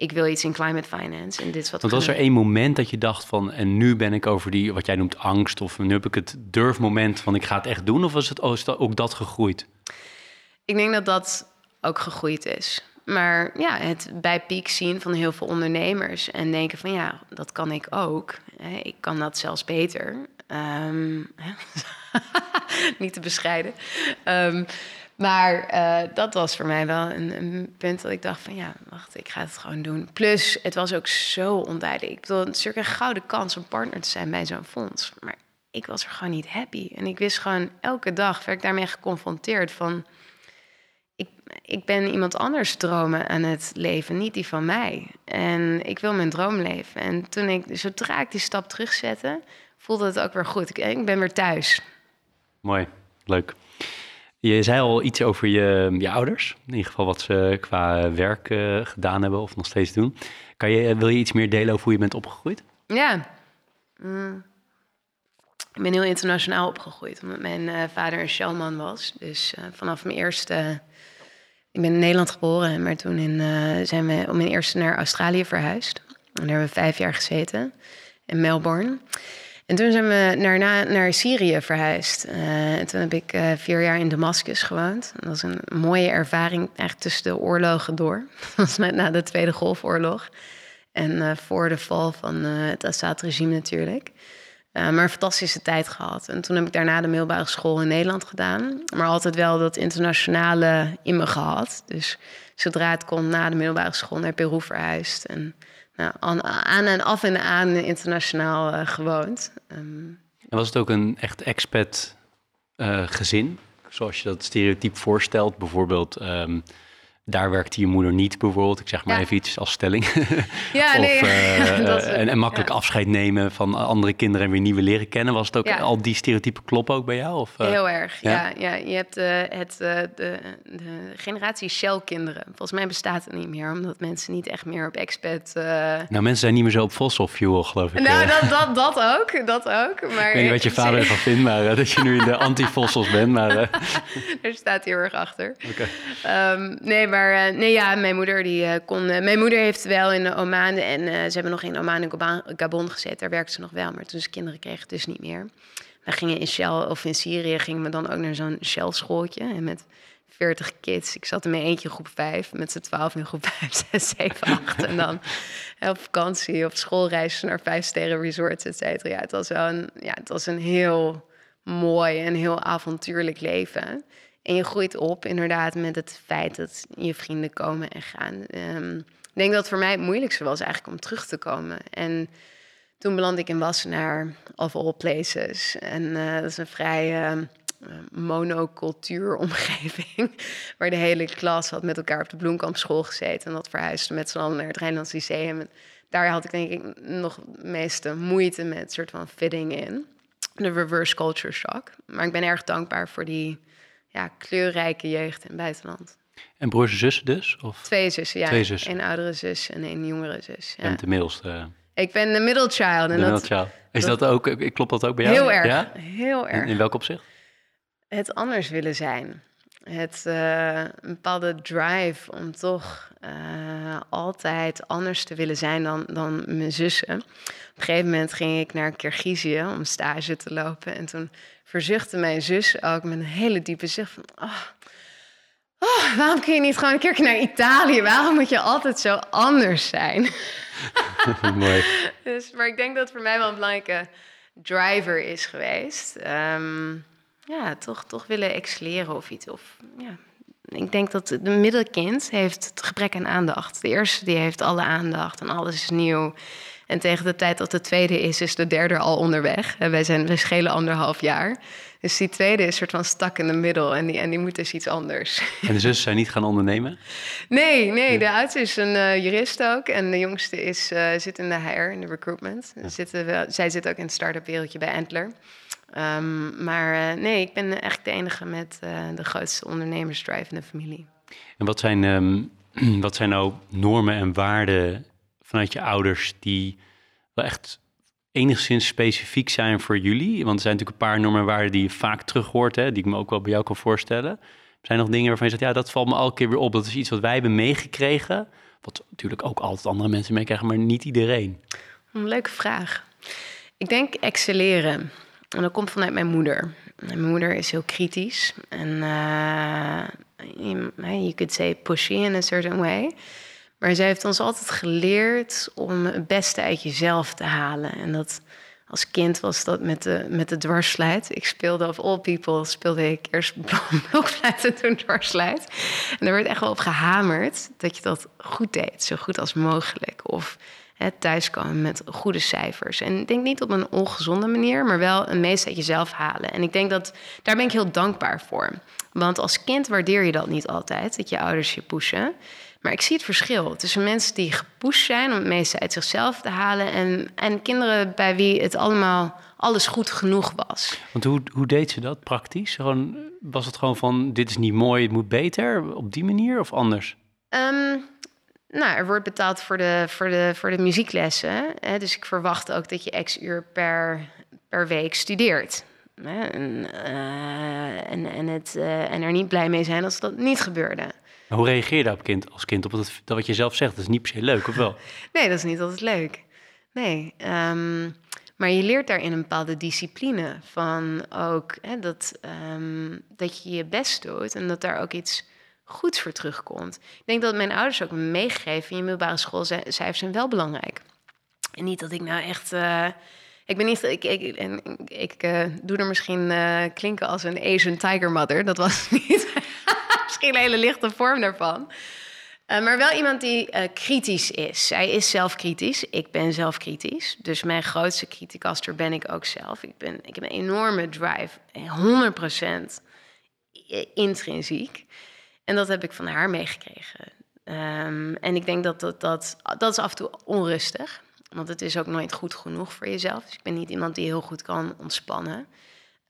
ik wil iets in climate finance. En dit is wat. Want was er één moment dat je dacht van, en nu ben ik over die, wat jij noemt angst, of nu heb ik het durfmoment van, ik ga het echt doen, of was het oh, ook dat gegroeid? Ik denk dat dat ook gegroeid is. Maar ja, het bij piek zien van heel veel ondernemers en denken van ja, dat kan ik ook. Ik kan dat zelfs beter. Um, niet te bescheiden. Um, maar uh, dat was voor mij wel een, een, punt dat ik dacht van ja, wacht, ik ga het gewoon doen. Plus, het was ook zo onduidelijk. Ik bedoel, het is een gouden kans om partner te zijn bij zo'n fonds. Maar ik was er gewoon niet happy. En ik wist gewoon, elke dag werd ik daarmee geconfronteerd van... Ik, ik ben iemand anders dromen aan het leven, niet die van mij. En ik wil mijn droom leven. En toen ik, zodra ik die stap terugzette, voelde het ook weer goed. Ik, ik ben weer thuis. Mooi, leuk. Je zei al iets over je, je ouders. In ieder geval wat ze qua werk uh, gedaan hebben of nog steeds doen. Kan je, wil je iets meer delen over hoe je bent opgegroeid? Ja. Mm. Ik ben heel internationaal opgegroeid. Omdat mijn uh, vader een showman was. Dus vanaf mijn eerste... Ik ben in Nederland geboren. Maar toen in, zijn we om mijn eerste naar Australië verhuisd. En daar hebben we vijf jaar gezeten. In Melbourne. En toen zijn we naar Syrië verhuisd. En toen heb ik uh, vier jaar in Damascus gewoond. Dat was een mooie ervaring eigenlijk tussen de oorlogen door. Dat was net na de Tweede Golfoorlog. En uh, voor de val van het Assad-regime natuurlijk. maar een fantastische tijd gehad. En toen heb ik daarna de middelbare school in Nederland gedaan. Maar altijd wel dat internationale in me gehad. Dus zodra het kon na de middelbare school naar Peru verhuisd. En aan, en af en aan internationaal uh, gewoond. Um, en was het ook een echt expat uh, gezin? Zoals je dat stereotype voorstelt, bijvoorbeeld um, daar werkte je moeder niet bijvoorbeeld. Ik zeg maar even iets als stelling. Ja, nee. of, uh, en, en, makkelijk afscheid nemen van andere kinderen en weer nieuwe leren kennen. Was het ook al die stereotypen kloppen ook bij jou? Of, uh, Heel erg, ja. ja. Je hebt uh, het, de, de generatie Shell-kinderen. Volgens mij bestaat het niet meer, omdat mensen niet echt meer op expat... Nou, mensen zijn niet meer zo op fossil fuel, geloof ik. Nou, dat, dat, dat ook, dat ook. Maar ik weet niet wat je vader ervan vindt, maar dat je nu in de anti-fossils bent. Maar, Daar staat hij heel erg achter. Okay. Um, nee, maar maar uh, nee, ja, mijn moeder die uh, kon. Uh, mijn moeder heeft wel in Oman en ze hebben nog in Oman en Gabon gezeten. Daar werkte ze nog wel, maar toen ze kinderen kregen, dus niet meer. We gingen in Shell of in Syrië gingen we dan ook naar zo'n Shell schooltje en met 40 kids. Ik zat in mijn eentje groep 5, met z'n 12 in groep 5, 6, 7, 8. en dan op vakantie of schoolreis naar vijf sterren resorts, et cetera. Ja, het was wel een, ja, het was een heel mooi en heel avontuurlijk leven. En je groeit op inderdaad met het feit dat je vrienden komen en gaan. Um, ik denk dat het voor mij het moeilijkste was eigenlijk om terug te komen. En toen belandde ik in Wassenaar, of all places. En uh, dat is een vrij uh, monocultuur omgeving. waar de hele klas had met elkaar op de Bloemkampschool gezeten. En dat verhuisde met z'n allen naar het Rijnlands Lyceum. En daar had ik denk ik nog de meeste moeite met soort van fitting in. De reverse culture shock. Maar ik ben erg dankbaar voor die ja, kleurrijke jeugd in het buitenland. En broers en zussen dus? Of? Twee zussen, ja. Twee zussen. Een oudere zus en een jongere zus. Ja. En de middelste? Ik ben de middle child. En de dat, child. Is dat, ook, klopt dat ook bij jou? Heel erg, ja? heel erg. In, in welk opzicht? Het anders willen zijn. Het uh, een bepaalde drive om toch uh, altijd anders te willen zijn dan, dan mijn zussen. Op een gegeven moment ging ik naar Kirgizië om stage te lopen. En toen verzuchtte mijn zus ook met een hele diepe zucht van... Oh, oh, waarom kun je niet gewoon een keer naar Italië? Waarom moet je altijd zo anders zijn? Mooi. Dus, maar ik denk dat voor mij wel een belangrijke driver is geweest. Ehm, ja, toch, toch willen excelleren of iets. Of, ja. Ik denk dat de middelkind heeft het gebrek aan aandacht. De eerste die heeft alle aandacht en alles is nieuw. En tegen de tijd dat de tweede is, is de derde al onderweg. En wij, zijn, wij schelen anderhalf jaar. Dus die tweede is soort van stak in de middel en die, en die moet dus iets anders. En de zussen zijn niet gaan ondernemen? Nee, nee, de oudste is een uh, jurist ook. En de jongste is, uh, zit in de HR, in de recruitment. Ja. Zitten, zij zit ook in het start-up wereldje bij Antler. Um, maar uh, nee, ik ben eigenlijk de enige met de grootste ondernemersdrive in de familie. En wat zijn, um, wat zijn nou normen en waarden vanuit je ouders die wel echt enigszins specifiek zijn voor jullie? Want er zijn natuurlijk een paar normen en waarden die je vaak terug hoort, hè, die ik me ook wel bij jou kan voorstellen. Zijn er nog dingen waarvan je zegt, ja, dat valt me elke keer weer op. Dat is iets wat wij hebben meegekregen. Wat natuurlijk ook altijd andere mensen meekrijgen, maar niet iedereen. Een leuke vraag. Ik denk excelleren. En dat komt vanuit mijn moeder. Mijn moeder is heel kritisch. En uh, you could say pushy in a certain way. Maar zij heeft ons altijd geleerd om het beste uit jezelf te halen. En dat als kind was dat met de, met de dwarsluit. Ik speelde of all people, speelde ik eerst blokfluit en toen dwarsluit. En er werd echt wel op gehamerd dat je dat goed deed, zo goed als mogelijk. Of thuiskomen met goede cijfers. En ik denk niet op een ongezonde manier, maar wel een meest uit jezelf halen. En ik denk dat, daar ben ik heel dankbaar voor. Want als kind waardeer je dat niet altijd, dat je ouders je pushen. Maar ik zie het verschil tussen mensen die gepusht zijn om het meeste uit zichzelf te halen en, en kinderen bij wie het allemaal alles goed genoeg was. Want hoe, hoe deed ze dat praktisch? Gewoon, was het gewoon van dit is niet mooi, het moet beter op die manier of anders? Um, nou, er wordt betaald voor de, voor de, voor de muzieklessen. Hè? Dus ik verwacht ook dat je x uur per, per week studeert. Hè? En, uh, en, en, het, uh, en er niet blij mee zijn als dat niet gebeurde. Maar hoe reageer je op kind, als kind op dat, dat wat je zelf zegt? Dat is niet per se leuk, of wel? nee, dat is niet altijd leuk. Nee, um, maar je leert daarin een bepaalde discipline van ook hè, dat, um, dat je je best doet en dat daar ook iets goeds voor terugkomt. Ik denk dat mijn ouders ook me meegegeven, je middelbare schoolcijfers zijn wel belangrijk. En niet dat ik nou echt... Uh, ik ben niet. Ik, ik, ik, ik uh, doe er misschien uh, klinken als een Asian tiger mother. Dat was niet misschien een hele lichte vorm daarvan. Maar wel iemand die kritisch is. Zij is zelf kritisch. Ik ben zelf kritisch. Dus mijn grootste criticaster ben ik ook zelf. Ik, ben, ik heb een enorme drive. 100% intrinsiek. En dat heb ik van haar meegekregen. Um, en ik denk dat dat, dat dat is af en toe onrustig. Want het is ook nooit goed genoeg voor jezelf. Dus ik ben niet iemand die heel goed kan ontspannen.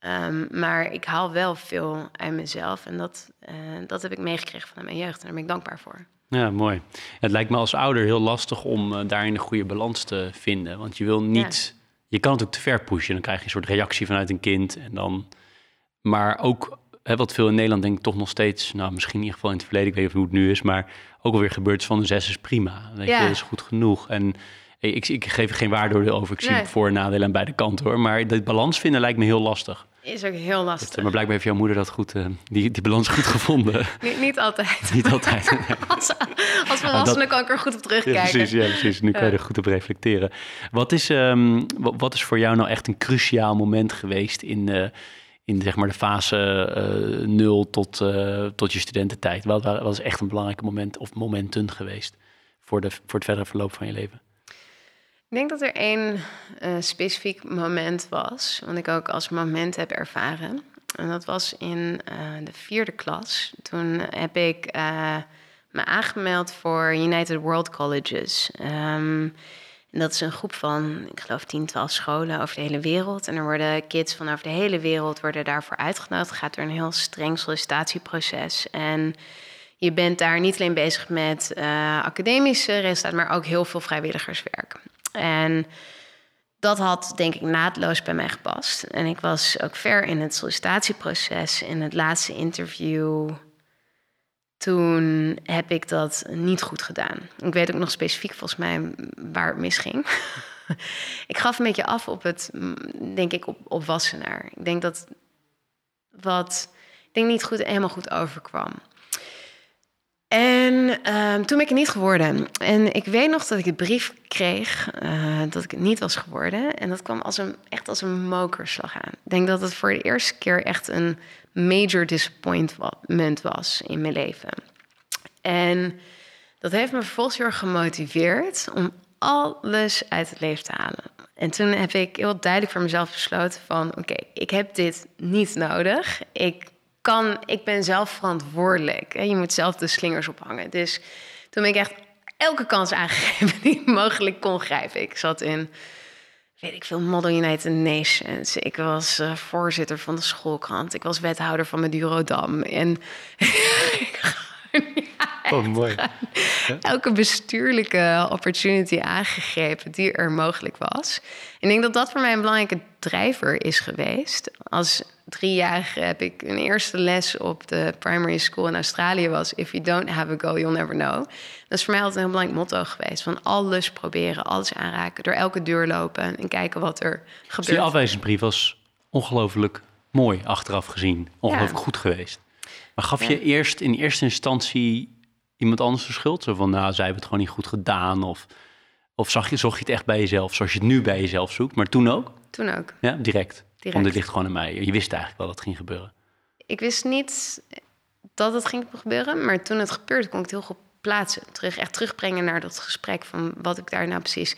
Um, maar ik haal wel veel uit mezelf. En dat, uh, dat heb ik meegekregen van mijn jeugd. En daar ben ik dankbaar voor. Ja, mooi. Het lijkt me als ouder heel lastig om uh, daarin een goede balans te vinden. Want je wil niet... Ja. Je kan het ook te ver pushen. Dan krijg je een soort reactie vanuit een kind. En dan... Maar ook hè, wat veel in Nederland denk ik toch nog steeds... Nou, misschien in ieder geval in het verleden, ik weet niet hoe het nu is... maar ook alweer gebeurt van een zes is prima. Weet ja. je, dat is goed genoeg. En ik, ik geef er geen waardeoordeel over. Ik zie nee. voor- en nadelen aan beide kanten hoor. Maar de balans vinden lijkt me heel lastig. Is ook heel lastig. Dat, maar blijkbaar heeft jouw moeder dat goed, uh, die, die balans goed gevonden. niet, niet altijd. niet altijd. Nee. als, als volwassene kan ik er goed op terugkijken. Ja, precies, ja, precies. Nu kan je er goed op reflecteren. Wat is, um, wat, wat, is voor jou nou echt een cruciaal moment geweest in, uh, in zeg maar de fase uh, nul tot, tot je studententijd? Wat, is echt een belangrijk moment of momenten geweest voor, de, voor het verdere verloop van je leven? Ik denk dat er één uh, specifiek moment was, wat ik ook als moment heb ervaren. En dat was in de vierde klas. Toen heb ik me aangemeld voor United World Colleges. Um, en dat is een groep van, ik geloof, 10, 12 scholen over de hele wereld. En er worden kids van over de hele wereld worden daarvoor uitgenodigd. Gaat door een heel streng sollicitatieproces. En je bent daar niet alleen bezig met academische resultaten, maar ook heel veel vrijwilligerswerk. En dat had denk ik naadloos bij mij gepast. En ik was ook ver in het sollicitatieproces. In het laatste interview, toen heb ik dat niet goed gedaan. Ik weet ook nog specifiek volgens mij waar het misging. ik gaf een beetje af op het, denk ik, op, op Wassenaar. Ik denk dat wat, ik denk niet goed, helemaal goed overkwam. En ehm, toen ben ik het niet geworden. En ik weet nog dat ik een brief kreeg uh, dat ik het niet was geworden. En dat kwam als een, echt als een mokerslag aan. Ik denk dat het voor de eerste keer echt een major disappointment was in mijn leven. En dat heeft me vervolgens heel gemotiveerd om alles uit het leven te halen. En toen heb ik heel duidelijk voor mezelf besloten van... oké, ik heb dit niet nodig. Ik, kan, ik ben zelf verantwoordelijk. Je moet zelf de slingers ophangen. Dus toen ben ik echt elke kans aangegeven die mogelijk kon grijpen. Ik zat in, weet ik veel, Model United Nations. Ik was uh, voorzitter van de schoolkrant. Ik was wethouder van Madurodam. En oh, mooi. Elke bestuurlijke opportunity aangegrepen die er mogelijk was. En ik denk dat dat voor mij een belangrijke drijver is geweest. Als driejarige heb ik een eerste les op de primary school in Australië was... If you don't have a goal, you'll never know. Dat is voor mij altijd een heel belangrijk motto geweest. Van alles proberen, alles aanraken, door elke deur lopen... en kijken wat er gebeurt. Dus die afwijzingsbrief was ongelooflijk mooi achteraf gezien. Ongelooflijk goed geweest. Maar gaf je eerst in eerste instantie iemand anders de schuld? Zo van, nou, zij hebben het gewoon niet goed gedaan. Of, of zag je, zocht je het echt bij jezelf, zoals je het nu bij jezelf zoekt, maar toen ook? Toen ook. Ja, direct. direct. Want dit ligt gewoon aan mij. Je wist eigenlijk wel dat het ging gebeuren. Ik wist niet dat het ging gebeuren, maar toen het gebeurde, kon ik het heel goed plaatsen. Terug, echt terugbrengen naar dat gesprek van wat ik daar nou precies.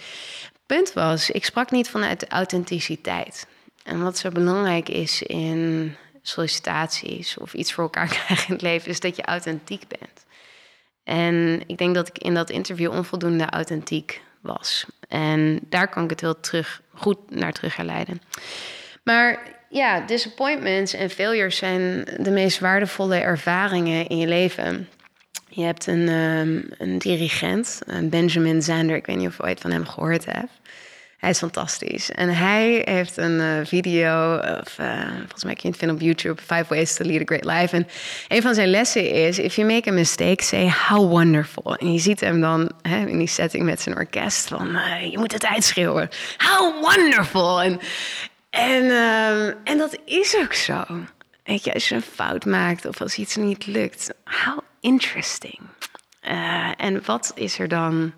punt was, ik sprak niet vanuit de authenticiteit. En wat zo belangrijk is in sollicitaties of iets voor elkaar krijgen in het leven, is dat je authentiek bent. En ik denk dat ik in dat interview onvoldoende authentiek was. En daar kan ik het heel terug, goed naar terug herleiden. Maar ja, disappointments en failures zijn de meest waardevolle ervaringen in je leven. Je hebt een, um, een dirigent, Benjamin Zander, ik weet niet of je ooit van hem gehoord hebt. Hij is fantastisch. En hij heeft een uh, video, of, uh, volgens mij kun je het vinden op YouTube, Five Ways to Lead a Great Life. En een van zijn lessen is, if you make a mistake, say how wonderful. En je ziet hem dan hè, in die setting met zijn orkest van, uh, je moet het uitschreeuwen. How wonderful! En, en, en dat is ook zo. Weet als je een fout maakt of als iets niet lukt, how interesting. en wat is er dan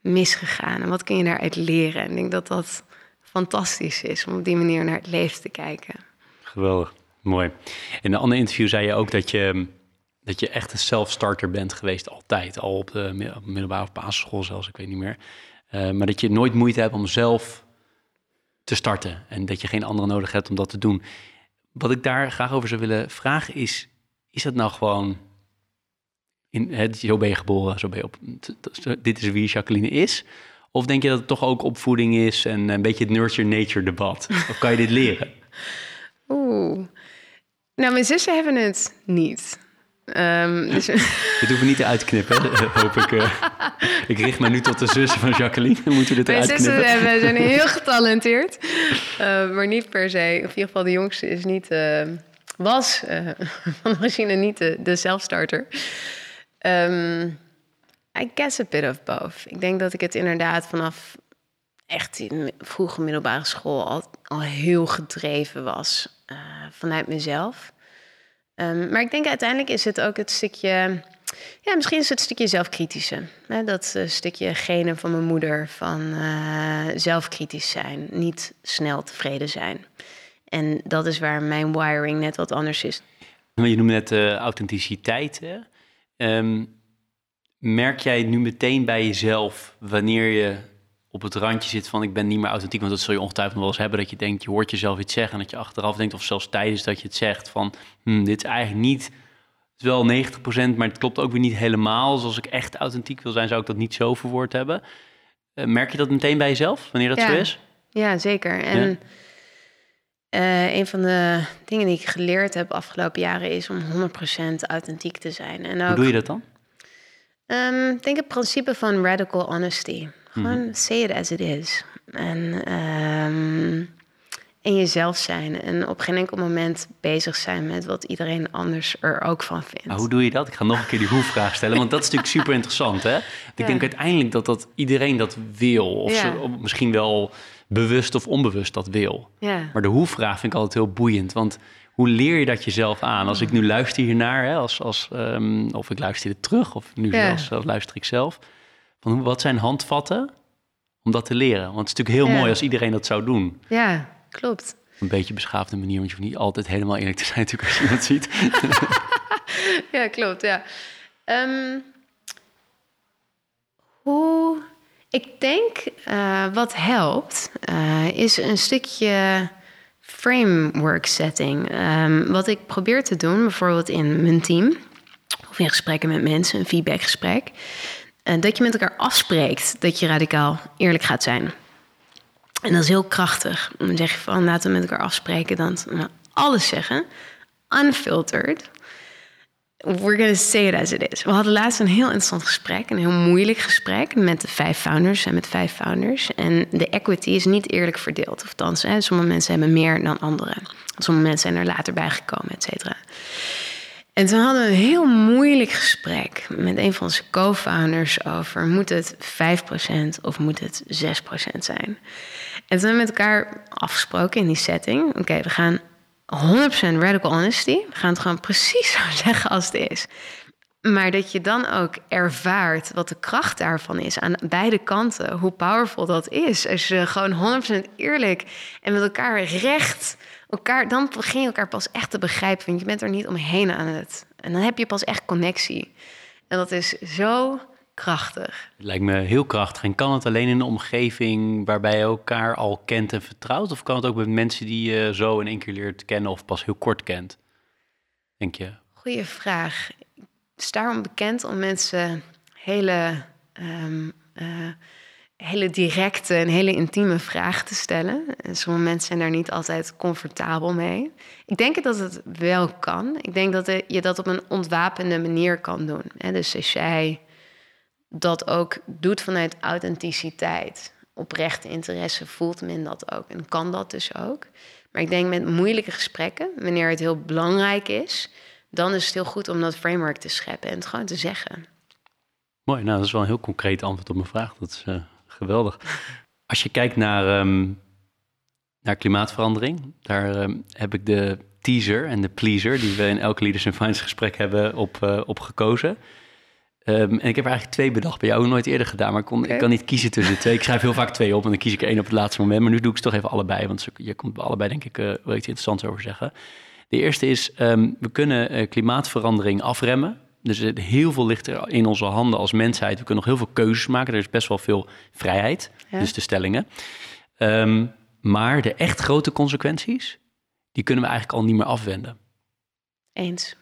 misgegaan en wat kun je daaruit leren? En ik denk dat dat fantastisch is om op die manier naar het leven te kijken. Geweldig, mooi. In een ander interview zei je ook dat je, dat je echt een self-starter bent geweest altijd. Al op de middelbare of basisschool zelfs, ik weet niet meer. Uh, maar dat je nooit moeite hebt om zelf te starten en dat je geen anderen nodig hebt om dat te doen. Wat ik daar graag over zou willen vragen is, is dat nou gewoon in, hè, zo ben je geboren, zo ben je op, dit is wie Jacqueline is? Of denk je dat het toch ook opvoeding is en een beetje het nurture-nature debat? Of kan je dit leren? Oeh. Nou, mijn zussen hebben het niet. Um, dus... Dit hoeven niet te uitknippen, hoop ik. Uh, ik richt me nu tot de zussen van Jacqueline. Moeten we dit Mijn zussen hebben, zijn heel getalenteerd. Uh, maar niet per se, of in ieder geval de jongste is niet... Uh, was van de machine niet de, de zelfstarter. Um, I guess a bit of both. Ik denk dat ik het inderdaad vanaf echt in vroege middelbare school al, al heel gedreven was uh, vanuit mezelf. Um, maar ik denk uiteindelijk is het ook het stukje, ja, misschien is het stukje zelfkritische. Dat uh, stukje genen van mijn moeder van uh, zelfkritisch zijn, niet snel tevreden zijn. En dat is waar mijn wiring net wat anders is. Je noemde net authenticiteit. Hè? Um, merk jij nu meteen bij jezelf wanneer je op het randje zit van ik ben niet meer authentiek, want dat zul je ongetwijfeld wel eens hebben, dat je denkt, je hoort jezelf iets zeggen en dat je achteraf denkt, of zelfs tijdens dat je het zegt, van hm, dit is eigenlijk niet, het is wel 90%, maar het klopt ook weer niet helemaal. Dus als ik echt authentiek wil zijn, zou ik dat niet zo verwoord hebben. Uh, merk je dat meteen bij jezelf, wanneer dat ja. zo is? Ja, zeker. En ja. Uh, een van de dingen die ik geleerd heb afgelopen jaren is om 100% authentiek te zijn. En ook, Hoe doe je dat dan? Um, ik denk het principe van radical honesty. Gewoon mm. say it as it is. En um, in jezelf zijn. En op geen enkel moment bezig zijn met wat iedereen anders er ook van vindt. Maar hoe doe je dat? Ik ga nog een keer die hoe-vraag stellen. Want dat is natuurlijk super interessant. Hè? Ik ja. denk uiteindelijk dat, dat iedereen dat wil. Of, Ja. ze, of misschien wel bewust of onbewust dat wil. Ja. Maar de hoe-vraag vind ik altijd heel boeiend. Want hoe leer je dat jezelf aan? Als ik nu luister hiernaar, hè, als, als, ehm, of ik luister dit terug, of nu Ja. zelfs zelf luister ik zelf. Van hoe, wat zijn handvatten om dat te leren? Want het is natuurlijk heel Ja. mooi als iedereen dat zou doen. ja, klopt. Op een beetje beschaafde manier, want je hoeft niet altijd helemaal eerlijk te zijn natuurlijk als je iemand ziet. Ja, klopt. Ja. Ehm, hoe. Ik denk eh, wat helpt, eh, is een stukje framework setting. Ehm, wat ik probeer te doen, bijvoorbeeld in mijn team of in gesprekken met mensen, een feedbackgesprek, eh, dat je met elkaar afspreekt dat je radicaal eerlijk gaat zijn. En dat is heel krachtig. Dan zeg je van laten we met elkaar afspreken dat we alles zeggen, unfiltered. We're gonna say it as it is. We hadden laatst een heel interessant gesprek, een heel moeilijk gesprek met de vijf founders en met vijf founders. En de equity is niet eerlijk verdeeld. Of hè, sommige mensen hebben meer dan anderen. Sommige mensen zijn er later bij gekomen, et cetera. En toen hadden we een heel moeilijk gesprek met een van onze co-founders over... moet het 5% of moet het 6% zijn? En toen hebben we met elkaar afgesproken in die setting... oké, we gaan 100% radical honesty. We gaan het gewoon precies zo zeggen als het is. Maar dat je dan ook ervaart wat de kracht daarvan is aan beide kanten. Hoe powerful dat is. Als je gewoon 100% eerlijk en met elkaar recht elkaar, dan begin je elkaar pas echt te begrijpen. Want je bent er niet omheen aan het. En dan heb je pas echt connectie. En dat is zo krachtig. Het lijkt me heel krachtig. En kan het alleen in een omgeving waarbij je elkaar al kent en vertrouwt? Of kan het ook met mensen die je zo in één keer leert kennen of pas heel kort kent? Denk je? Goeie vraag. Ik sta erom bekend om mensen hele, ehm, eh, hele directe en hele intieme vragen te stellen. En sommige mensen zijn daar niet altijd comfortabel mee. Ik denk dat het wel kan. Ik denk dat je dat op een ontwapende manier kan doen. Dus als jij dat ook doet vanuit authenticiteit, oprechte interesse, voelt men dat ook en kan dat dus ook. Maar ik denk met moeilijke gesprekken, wanneer het heel belangrijk is, dan is het heel goed om dat framework te scheppen en het gewoon te zeggen. Mooi, nou dat is wel een heel concreet antwoord op mijn vraag. Dat is eh, geweldig. Als je kijkt naar, ehm, naar klimaatverandering, daar ehm, heb ik de teaser en de pleaser, die we in elke Leaders in Finance gesprek hebben, op, eh, op gekozen. Ehm, en ik heb er eigenlijk twee bedacht. Bij jou ook nooit eerder gedaan, maar ik, kon, ik kan niet kiezen tussen de twee. Ik schrijf heel vaak twee op en dan kies ik er één op het laatste moment. Maar nu doe ik ze toch even allebei, want je komt bij allebei denk ik uh, wel iets interessants over zeggen. De eerste is, ehm, we kunnen eh, klimaatverandering afremmen. Dus heel veel ligt er in onze handen als mensheid. We kunnen nog heel veel keuzes maken. Er is best wel veel vrijheid, Ja. dus de stellingen. Ehm, maar de echt grote consequenties, die kunnen we eigenlijk al niet meer afwenden. Eens.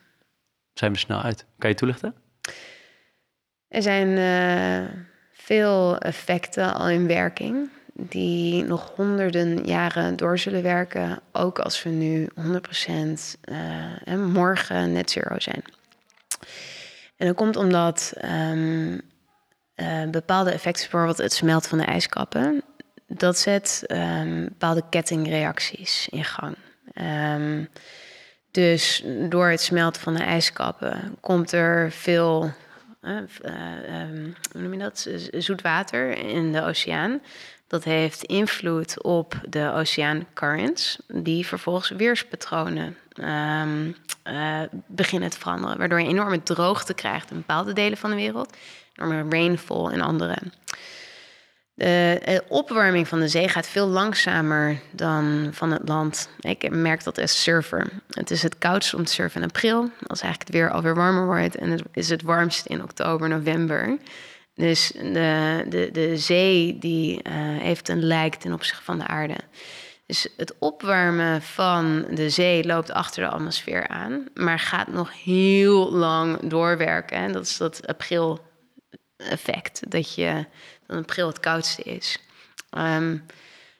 Zijn we snel uit. Kan je toelichten? Er zijn eh, veel effecten al in werking die nog honderden jaren door zullen werken, ook als we nu 100% eh, en morgen net zero zijn. En dat komt omdat ehm, eh, bepaalde effecten, bijvoorbeeld het smelten van de ijskappen, dat zet ehm, bepaalde kettingreacties in gang. Ehm, dus door het smelten van de ijskappen komt er veel hoe noem je dat? Zoet water in de oceaan. Dat heeft invloed op de oceaan currents, die vervolgens weerspatronen ehm, eh, beginnen te veranderen. Waardoor je enorme droogte krijgt in bepaalde delen van de wereld, enorme rainfall in andere. De eh, opwarming van de zee gaat veel langzamer dan van het land. Ik merk dat als surfer. Het is het koudst om te surfen in april. Als eigenlijk het weer alweer warmer wordt. En het is het warmst in oktober, november. Dus de, de, de zee die eh, heeft een lijk ten opzichte van de aarde. Dus het opwarmen van de zee loopt achter de atmosfeer aan. Maar gaat nog heel lang doorwerken. En dat is dat april effect. Dat je dan april het koudste is. Ehm,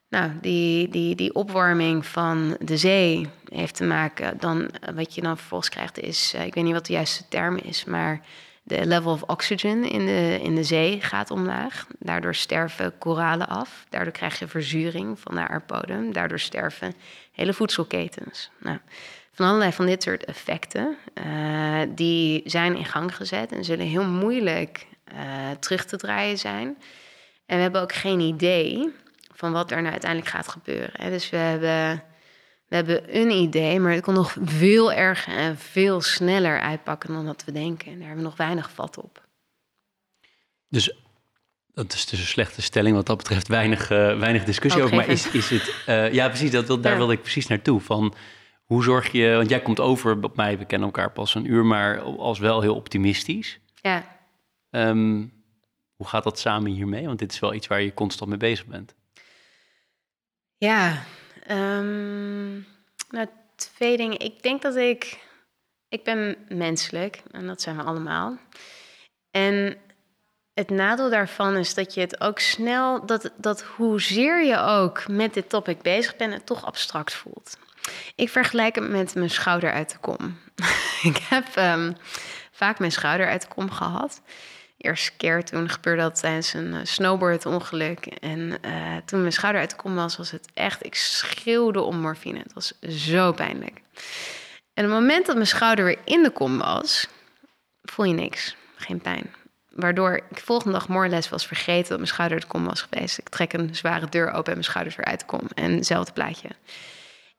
nou, die, die, die opwarming van de zee heeft te maken. Dan, eh, wat je dan vervolgens krijgt is, eh, ik weet niet wat de juiste term is, maar de level of oxygen in de, in de zee gaat omlaag. Daardoor sterven koralen af. Daardoor krijg je verzuring van de aardbodem. Daardoor sterven hele voedselketens. Nou, van allerlei van dit soort effecten, eh, die zijn in gang gezet en zullen heel moeilijk eh, terug te draaien zijn. En we hebben ook geen idee van wat er nou uiteindelijk gaat gebeuren. Hè. Dus we hebben, we hebben een idee, maar het kon nog veel erger en veel sneller uitpakken dan dat we denken. En daar hebben we nog weinig vat op. Dus dat is dus een slechte stelling wat dat betreft. Weinig, uh, weinig discussie over. Maar is, is het... Uh, ja, precies. Dat, wil, daar ja. wilde ik precies naartoe. Van hoe zorg je... Want jij komt over op mij, we kennen elkaar pas een uur... maar als wel heel optimistisch. Ja. Um, hoe gaat dat samen hiermee? Want dit is wel iets waar je constant mee bezig bent. Ja, um, nou, twee dingen. Ik denk dat ik... Ik ben menselijk en dat zijn we allemaal. En het nadeel daarvan is dat je het ook snel, dat, dat hoezeer je ook met dit topic bezig bent, het toch abstract voelt. Ik vergelijk het met mijn schouder uit de kom. ik heb um, vaak mijn schouder uit de kom gehad. Eerste keer toen gebeurde dat tijdens een uh, snowboardongeluk. En uh, toen mijn schouder uit de kom was, was het echt, ik schreeuwde om morfine. Het was zo pijnlijk. En op het moment dat mijn schouder weer in de kom was, voel je niks. Geen pijn. Waardoor ik volgende dag morles was vergeten dat mijn schouder de kom was geweest. Ik trek een zware deur open en mijn schouders weer uit de kom. En hetzelfde plaatje.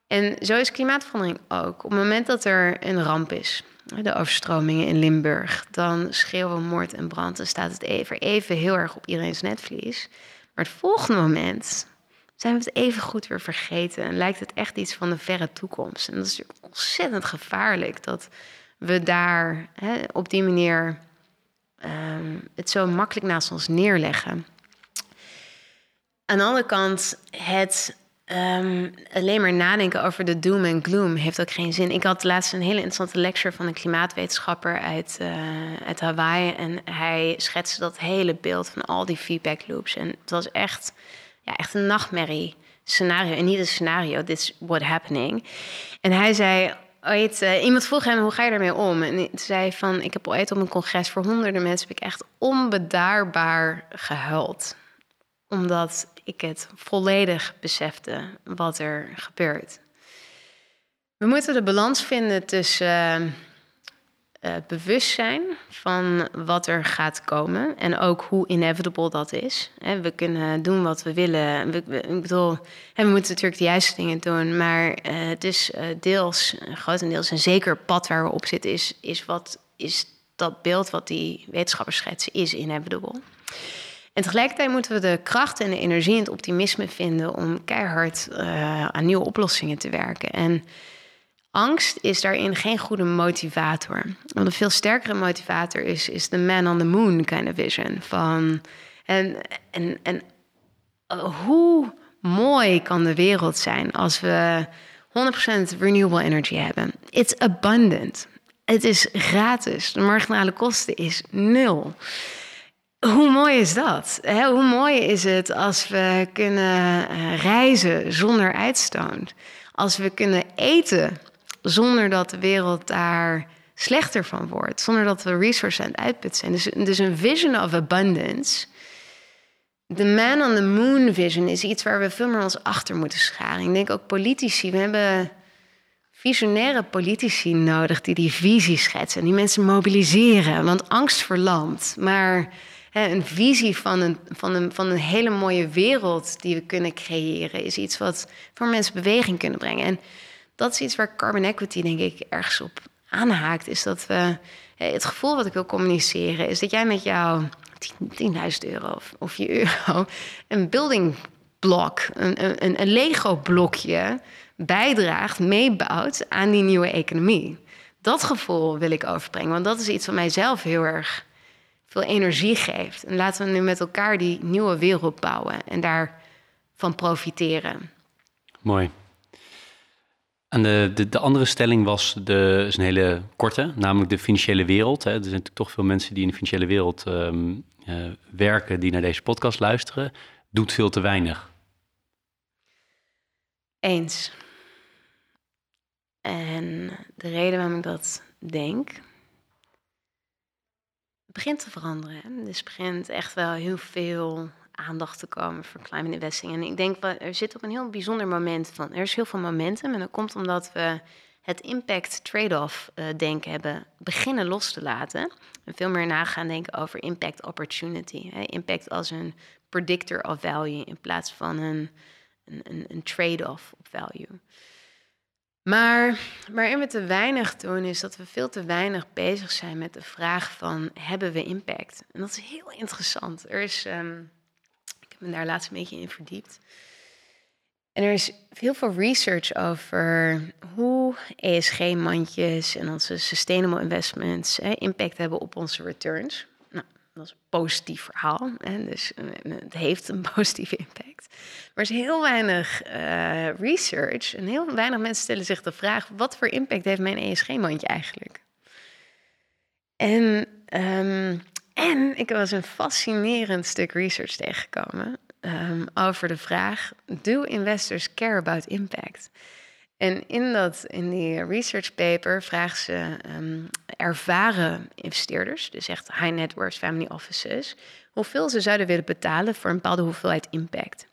En zo is klimaatverandering ook. Op het moment dat er een ramp is, de overstromingen in Limburg, dan schreeuwen we moord en brand. Dan staat het even, even heel erg op iedereen's netvlies. Maar het volgende moment zijn we het even goed weer vergeten en lijkt het echt iets van de verre toekomst. En dat is ontzettend gevaarlijk dat we daar hè, op die manier um, het zo makkelijk naast ons neerleggen. Aan de andere kant, het um, alleen maar nadenken over de doom en gloom heeft ook geen zin. Ik had laatst een hele interessante lecture van een klimaatwetenschapper uit, uh, uit Hawaii. En hij schetste dat hele beeld van al die feedback loops. En het was echt, ja, echt een nachtmerrie scenario. En niet een scenario, dit is what happening. En hij zei, uh, iemand vroeg hem, hoe ga je daarmee om? En hij zei van, ik heb ooit op een congres voor honderden mensen... heb ik echt onbedaarbaar gehuild. Omdat ik het volledig besefte wat er gebeurt. We moeten de balans vinden tussen... Uh, uh, bewust zijn van wat er gaat komen en ook hoe inevitable dat is. we kunnen doen wat we willen. Ik bedoel, we moeten natuurlijk de juiste dingen doen, maar uh, het is deels, grotendeels en zeker pad waar we op zitten, is, is wat is dat beeld wat die wetenschappers schetsen, is inevitable. En tegelijkertijd moeten we de kracht en de energie en het optimisme vinden om keihard aan nieuwe oplossingen te werken. En angst is daarin geen goede motivator. Want een veel sterkere motivator is, is de man on the moon kind of vision. Van, en, en, en uh, hoe mooi kan de wereld zijn als we 100% renewable energy hebben? It's abundant. Het is gratis. De marginale kosten is nul. Hoe mooi is dat? Hoe mooi is het als we kunnen uh, reizen zonder uitstoot? Als we kunnen eten zonder dat de wereld daar slechter van wordt. Zonder dat we resources aan het uitputten zijn. Dus, dus een vision of abundance. De man on the moon vision is iets waar we veel meer ons achter moeten scharen. Ik denk ook politici. We hebben visionaire politici nodig die die visie schetsen. Die mensen mobiliseren. Want angst verlamt. Maar een visie van een, van, een, van een hele mooie wereld die we kunnen creëren... is iets wat voor mensen beweging kunnen brengen. En dat is iets waar carbon equity, denk ik, ergens op aanhaakt. Is dat we het gevoel wat ik wil communiceren, is dat jij met jouw 10.000 euro of, je euro een building blok, een, een, een Lego-blokje bijdraagt, meebouwt aan die nieuwe economie. Dat gevoel wil ik overbrengen, want dat is iets wat mijzelf heel erg veel energie geeft. En laten we nu met elkaar die nieuwe wereld bouwen en daarvan profiteren. Mooi. En de, de, de, andere stelling was, de, is een hele korte, namelijk de financiële wereld. Hè. Er zijn natuurlijk toch veel mensen die in de financiële wereld um, uh, werken, die naar deze podcast luisteren. Doet veel te weinig. Eens. En de reden waarom ik dat denk, begint te veranderen. Dus begint echt wel heel veel aandacht te komen voor climate investing. En ik denk, er zit op een heel bijzonder moment van. Er is heel veel momentum en dat komt omdat we het impact trade-off uh, denken hebben beginnen los te laten. En veel meer nagaan denken over impact opportunity. Hè. Impact als een predictor of value in plaats van een, een, een, een trade-off op value. Maar waarin we te weinig doen, is dat we veel te weinig bezig zijn met de vraag van hebben we impact? En dat is heel interessant. Er is, um, ik heb me daar laatst een beetje in verdiept. En er is heel veel research over hoe ESG-mandjes en onze sustainable investments impact hebben op onze returns. Dat is een positief verhaal. Hè, dus eh, het heeft een positieve impact. Maar er is heel weinig uh, research en heel weinig mensen stellen zich de vraag: wat voor impact heeft mijn ESG-mandje eigenlijk? En, um, en ik was een fascinerend stuk research tegengekomen um, over de vraag: Do investors care about impact? En in, dat, in die research paper vragen ze um, ervaren investeerders, dus echt high net worth family offices, hoeveel ze zouden willen betalen voor een bepaalde hoeveelheid impact.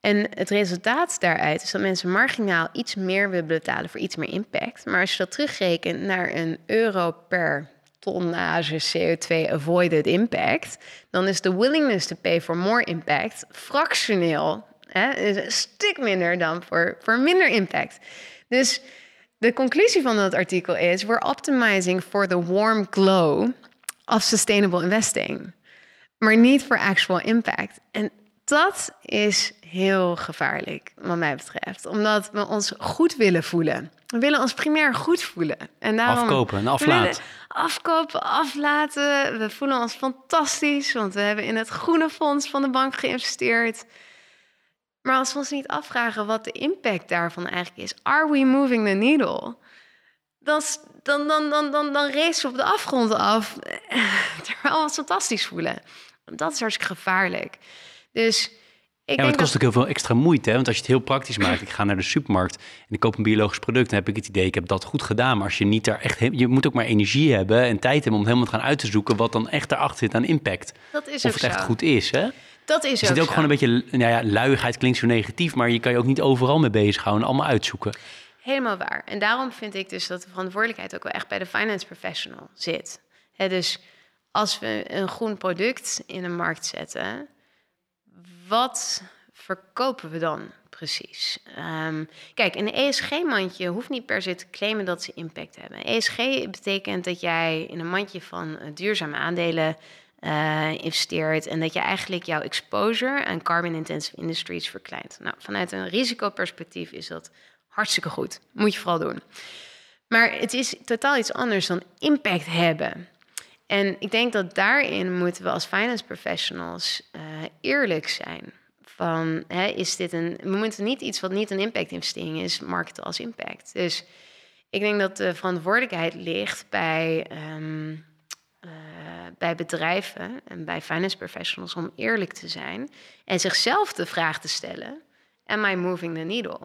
En het resultaat daaruit is dat mensen marginaal iets meer willen betalen voor iets meer impact. Maar als je dat terugrekent naar een euro per tonnage CO2 avoided impact, dan is de willingness to pay for more impact fractioneel hè, is een stuk minder dan voor, voor minder impact. Dus de conclusie van dat artikel is: we're optimizing for the warm glow of sustainable investing, maar niet voor actual impact. En dat is heel gevaarlijk, wat mij betreft, omdat we ons goed willen voelen. We willen ons primair goed voelen. En daarom Afkopen en aflaten. Afkopen, aflaten. We voelen ons fantastisch, want we hebben in het groene fonds van de bank geïnvesteerd. Maar als we ons niet afvragen wat de impact daarvan eigenlijk is, are we moving the needle? Dan, dan, dan, dan, dan, we op de afgrond af, terwijl we ons fantastisch voelen. Dat is hartstikke gevaarlijk. Dus ja, maar het kost ook heel veel extra moeite. Hè? Want als je het heel praktisch maakt, ik ga naar de supermarkt en ik koop een biologisch product, dan heb ik het idee, ik heb dat goed gedaan. Maar als je niet daar echt, je moet ook maar energie hebben en tijd hebben om helemaal te gaan uit te zoeken wat dan echt erachter zit aan impact. Dat is of het echt goed is, hè? Dat is dus het ook, ook gewoon een beetje, nou ja, luiigheid klinkt zo negatief, maar je kan je ook niet overal mee bezighouden en allemaal uitzoeken. Helemaal waar. En daarom vind ik dus dat de verantwoordelijkheid ook wel echt bij de finance professional zit. dus als we een groen product in de markt zetten, wat verkopen we dan precies? Um, kijk, een ESG-mandje hoeft niet per se te claimen dat ze impact hebben. ESG betekent dat jij in een mandje van uh, duurzame aandelen uh, investeert en dat je eigenlijk jouw exposure aan carbon-intensive industries verkleint. Nou, vanuit een risicoperspectief is dat hartstikke goed. Moet je vooral doen. Maar het is totaal iets anders dan impact hebben. En ik denk dat daarin moeten we als finance professionals uh, eerlijk zijn. Van, hè, is dit een, we moeten niet iets wat niet een impact-investering is, marketen als impact. Dus ik denk dat de verantwoordelijkheid ligt bij, uh, bij bedrijven en bij finance professionals om eerlijk te zijn en zichzelf de vraag te stellen: Am I moving the needle?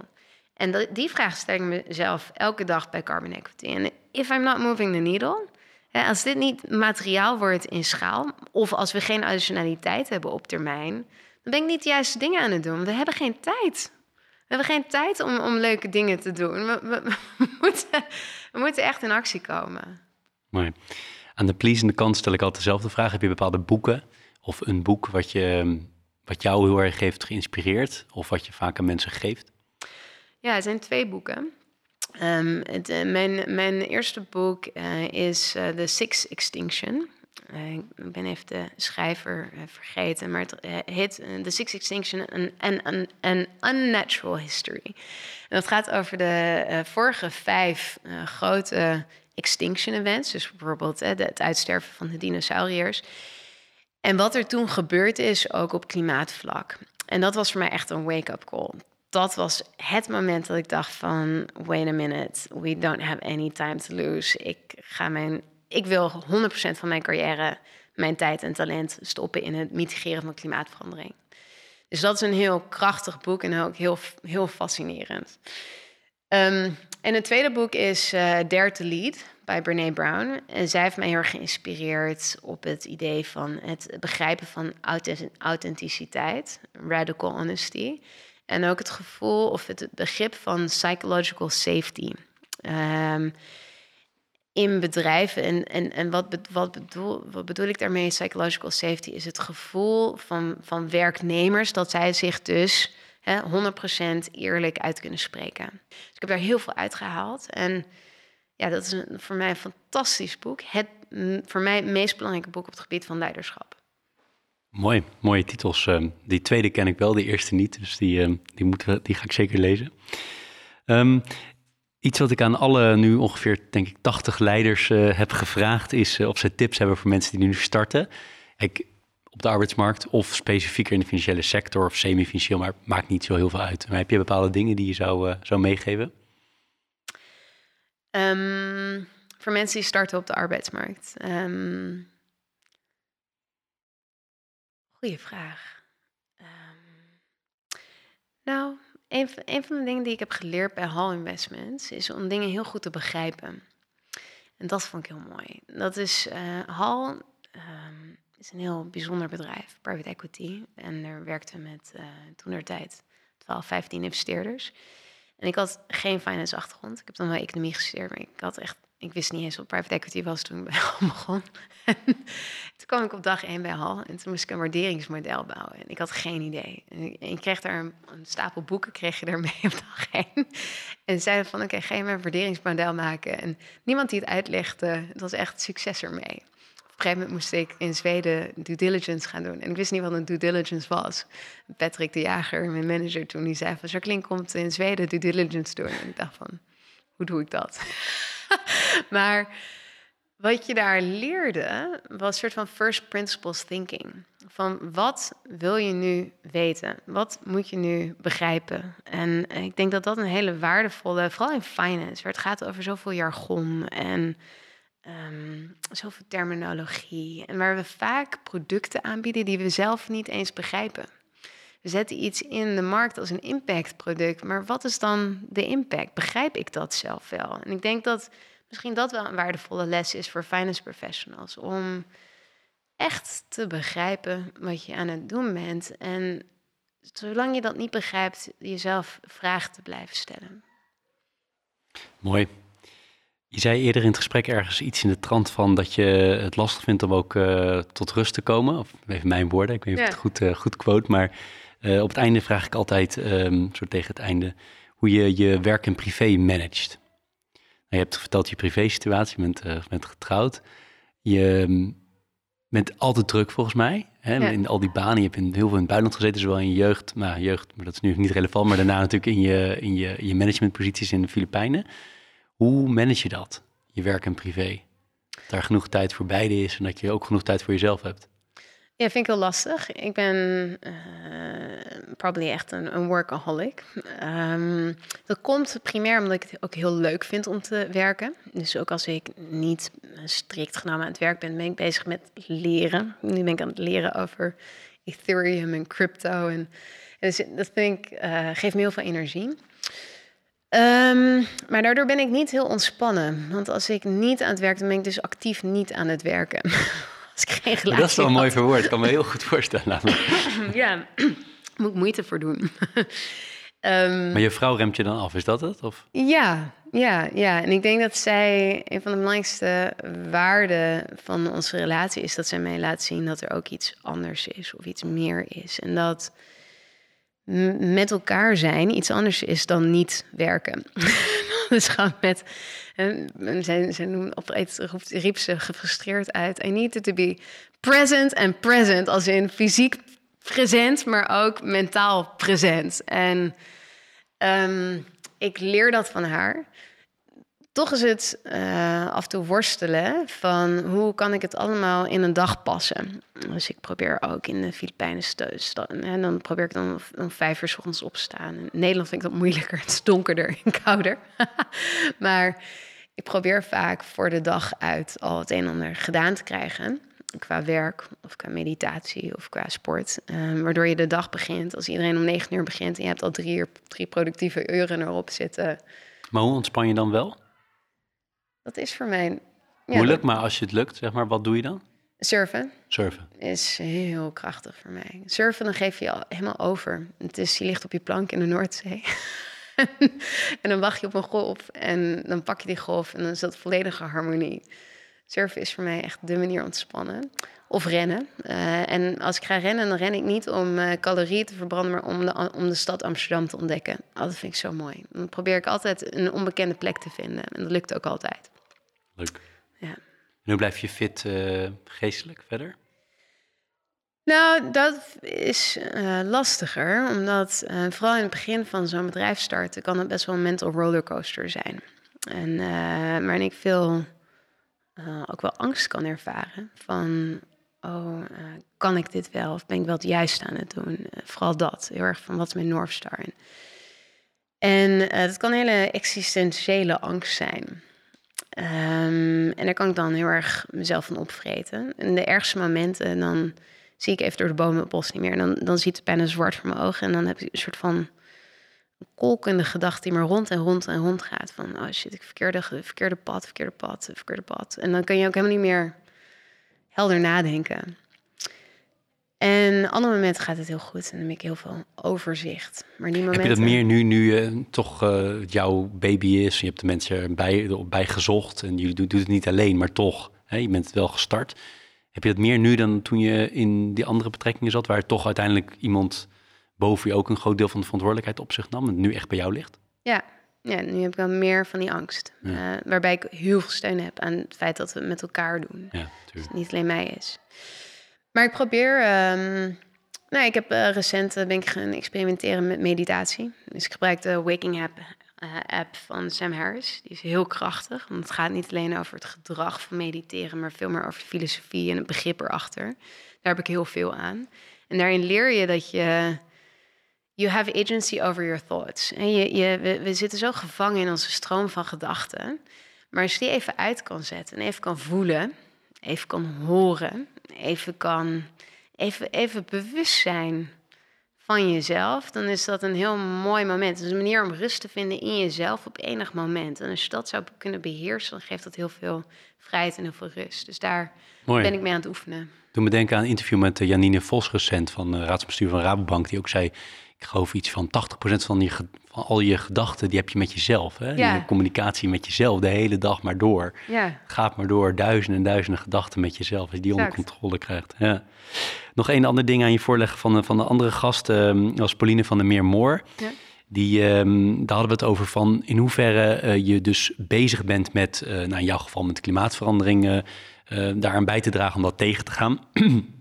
En die vraag stel ik mezelf elke dag bij Carbon Equity. En if I'm not moving the needle, als dit niet materiaal wordt in schaal, of als we geen additionaliteit hebben op termijn, dan ben ik niet de juiste dingen aan het doen. We hebben geen tijd. We hebben geen tijd om, om leuke dingen te doen. We, moeten, we moeten echt in actie komen. Mooi. Aan de pleasende kant stel ik altijd dezelfde vraag. Heb je bepaalde boeken of een boek wat, je, wat jou heel erg heeft geïnspireerd of wat je vaak aan mensen geeft? Ja, er zijn twee boeken. Um, het, uh, mijn, mijn eerste boek uh, is uh, The Six Extinction. Ik ben even de schrijver vergeten, maar het heet The Six Extinction and an, an, Unnatural History. En dat gaat over de vorige vijf grote extinction events. Dus bijvoorbeeld het uitsterven van de dinosauriërs. En wat er toen gebeurd is, ook op klimaatvlak. En dat was voor mij echt een wake-up call dat was het moment dat ik dacht van... wait a minute, we don't have any time to lose. Ik, ga mijn, ik wil 100% van mijn carrière, mijn tijd en talent... stoppen in het mitigeren van klimaatverandering. Dus dat is een heel krachtig boek en ook heel, heel fascinerend. Um, en het tweede boek is uh, Dare to Lead bij Brene Brown. En zij heeft mij heel erg geïnspireerd op het idee van het begrijpen van authenticiteit, radical honesty. En ook het gevoel of het begrip van psychological safety. Um, in bedrijven. En, en, en wat, wat, bedoel, wat bedoel ik daarmee? Psychological safety is het gevoel van, van werknemers dat zij zich dus hè, 100% eerlijk uit kunnen spreken. Dus ik heb daar heel veel uitgehaald. En ja, dat is een, voor mij een fantastisch boek. Het voor mij het meest belangrijke boek op het gebied van leiderschap. Mooi, mooie titels. Ehm, die tweede ken ik wel, de eerste niet. Dus die, ehm, die, moeten, die ga ik zeker lezen. Um, Iets wat ik aan alle nu ongeveer, denk ik, 80 leiders uh, heb gevraagd, is uh, of ze tips hebben voor mensen die nu starten. Ik, op de arbeidsmarkt of specifieker in de financiële sector of semi-financieel, maar maakt niet zo heel veel uit. Maar heb je bepaalde dingen die je zou, uh, zou meegeven? Um, voor mensen die starten op de arbeidsmarkt. Um, goeie vraag. Um, nou, een, van de dingen die ik heb geleerd bij Hall Investments is om dingen heel goed te begrijpen. En dat vond ik heel mooi. Dat is uh, Hall um, is een heel bijzonder bedrijf, private equity. En daar werkten met uh, toen der tijd 12, 15 investeerders. En ik had geen finance achtergrond. Ik heb dan wel economie gestudeerd, maar ik had echt ik wist niet eens wat private equity was toen ik bij Hal begon. toen kwam ik op dag één bij Hal en toen moest ik een waarderingsmodel bouwen. En ik had geen idee. En ik, kreeg daar een, stapel boeken kreeg je ermee op dag één. En zeiden van, oké, ga je maar waarderingsmodel maken. En niemand die het uitlegde, het was echt succes ermee. Op een gegeven moment moest ik in Zweden due diligence gaan doen. En ik wist niet wat een due diligence was. Patrick de Jager, mijn manager toen, die zei van... Jacqueline komt in Zweden due diligence doen. En ik dacht van, hoe doe ik dat? maar wat je daar leerde, was een soort van first principles thinking. Van wat wil je nu weten? Wat moet je nu begrijpen? En ik denk dat dat een hele waardevolle, vooral in finance, waar het gaat over zoveel jargon en um, zoveel terminologie. En waar we vaak producten aanbieden die we zelf niet eens begrijpen. We zetten iets in de markt als een impactproduct, maar wat is dan de impact? Begrijp ik dat zelf wel? En ik denk dat misschien dat wel een waardevolle les is voor finance professionals. Om echt te begrijpen wat je aan het doen bent. En zolang je dat niet begrijpt, jezelf vragen te blijven stellen. Mooi. Je zei eerder in het gesprek ergens iets in de trant van dat je het lastig vindt om ook uh, tot rust te komen. Of even mijn woorden, ik weet niet of het goed, uh, goed quote, maar uh, op het einde vraag ik altijd, um, soort tegen het einde, hoe je je werk en privé managt je hebt verteld je privé situatie, je bent, uh, bent getrouwd. Je um, bent altijd druk volgens mij. Hè? In al die banen, je hebt in, heel veel in het buitenland gezeten, zowel in je jeugd, nou jeugd, maar dat is nu niet relevant, maar daarna natuurlijk in je, in je, je managementposities in de Filipijnen. Hoe manage je dat, je werk en privé? Dat daar genoeg tijd voor beide is en dat je ook genoeg tijd voor jezelf hebt. Ja, vind ik heel lastig. Ik ben uh, probably echt een, een workaholic. Um, dat komt primair omdat ik het ook heel leuk vind om te werken. Dus ook als ik niet strikt genomen aan het werk ben, ben ik bezig met leren. Nu ben ik aan het leren over Ethereum en crypto. En, dus dat vind ik, uh, geeft me heel veel energie. Um, maar daardoor ben ik niet heel ontspannen. Want als ik niet aan het werk ben, ben ik dus actief niet aan het werken. Dat is wel mooi verwoord. Ik kan me heel goed voorstellen. ja, moet ik moeite voor doen. um, maar je vrouw remt je dan af, is dat het? Of? Ja, ja, ja. En ik denk dat zij een van de belangrijkste waarden van onze relatie is dat zij mij laat zien dat er ook iets anders is of iets meer is. En dat met elkaar zijn iets anders is dan niet werken. dus gewoon met. En zij, zij op riep ze gefrustreerd uit. I need to be present and present. Als in fysiek present, maar ook mentaal present. En um, ik leer dat van haar toch is het uh, af en toe worstelen van hoe kan ik het allemaal in een dag passen. Dus ik probeer ook in de Filipijnen te En dan probeer ik dan om vijf uur s ochtends opstaan. In Nederland vind ik dat moeilijker. Het is donkerder en kouder. maar ik probeer vaak voor de dag uit al het een en ander gedaan te krijgen. Qua werk of qua meditatie of qua sport. Um, waardoor je de dag begint. Als iedereen om negen uur begint en je hebt al drie, uur, drie productieve uren erop zitten. Maar hoe ontspan je dan wel? Dat is voor mij... Ja, Moeilijk, maar als je het lukt, zeg maar, wat doe je dan? Surfen. Surfen. Is heel krachtig voor mij. Surfen, dan geef je je helemaal over. Het is, je ligt op je plank in de Noordzee. en dan wacht je op een golf en dan pak je die golf en dan is dat volledige harmonie. Surfen is voor mij echt de manier om te spannen. Of rennen. Uh, en als ik ga rennen, dan ren ik niet om uh, calorieën te verbranden, maar om de, om de stad Amsterdam te ontdekken. Oh, dat vind ik zo mooi. Dan probeer ik altijd een onbekende plek te vinden. En dat lukt ook altijd. Leuk. Ja. En hoe blijf je fit uh, geestelijk verder? Nou, dat is uh, lastiger, omdat uh, vooral in het begin van zo'n bedrijf starten kan het best wel een mental rollercoaster zijn. En waarin ik veel ook wel angst kan ervaren van, oh, kan ik dit wel of ben ik wel het juiste aan het doen? vooral dat, heel erg van wat is mijn North Star? En dat kan een hele existentiële angst zijn. Um, en daar kan ik dan heel erg mezelf van opvreten. In de ergste momenten dan zie ik even door de bomen het bos niet meer. En dan, dan ziet het bijna zwart voor mijn ogen. En dan heb ik een soort van kolkende gedachte die maar rond en rond en rond gaat. Van, oh shit, ik verkeerde, verkeerde pad, verkeerde pad, verkeerde pad. En dan kun je ook helemaal niet meer helder nadenken. En andere momenten gaat het heel goed en dan heb ik heel veel overzicht. Maar die momenten... Heb je dat meer nu, nu uh, toch uh, jouw baby is? Je hebt de mensen erbij bij gezocht en je doet, doet het niet alleen, maar toch. Hè, je bent wel gestart. Heb je dat meer nu dan toen je in die andere betrekkingen zat, waar toch uiteindelijk iemand boven je ook een groot deel van de verantwoordelijkheid op zich nam en nu echt bij jou ligt? Ja, ja nu heb ik wel meer van die angst. Ja. Uh, waarbij ik heel veel steun heb aan het feit dat we het met elkaar doen. Ja, dus het niet alleen mij is. Maar ik probeer. Um, nou, ik heb uh, recent uh, ben ik gaan experimenteren met meditatie. Dus ik gebruik de Waking App uh, app van Sam Harris. Die is heel krachtig. Want het gaat niet alleen over het gedrag van mediteren, maar veel meer over de filosofie en het begrip erachter. Daar heb ik heel veel aan. En daarin leer je dat je. You have agency over your thoughts. En je, je, we, we zitten zo gevangen in onze stroom van gedachten. Maar als je die even uit kan zetten en even kan voelen, even kan horen, even kan even, even bewust zijn van jezelf, dan is dat een heel mooi moment. Het is een manier om rust te vinden in jezelf op enig moment. En als je dat zou kunnen beheersen, dan geeft dat heel veel vrijheid en heel veel rust. Dus daar mooi. ben ik mee aan het oefenen. Toen me denken aan een interview met eh, Janine Vos recent van de raadsbestuur van Rabobank, die ook zei, geloof iets van 80% van, die, van al je gedachten, die heb je met jezelf. Hè? Ja. Je communicatie met jezelf de hele dag maar door. Ja. Gaat maar door, duizenden en duizenden gedachten met jezelf, als je die Exact. onder controle krijgt. Ja. Nog een ander ding aan je voorleggen van, de- van de andere gast, um, was Pauline van der Meer-Moor. Ja. Die, ehm, daar hadden we het over van in hoeverre eh, je dus bezig bent met, nou in jouw geval met klimaatverandering, eh, eh, daaraan bij te dragen om dat tegen te gaan.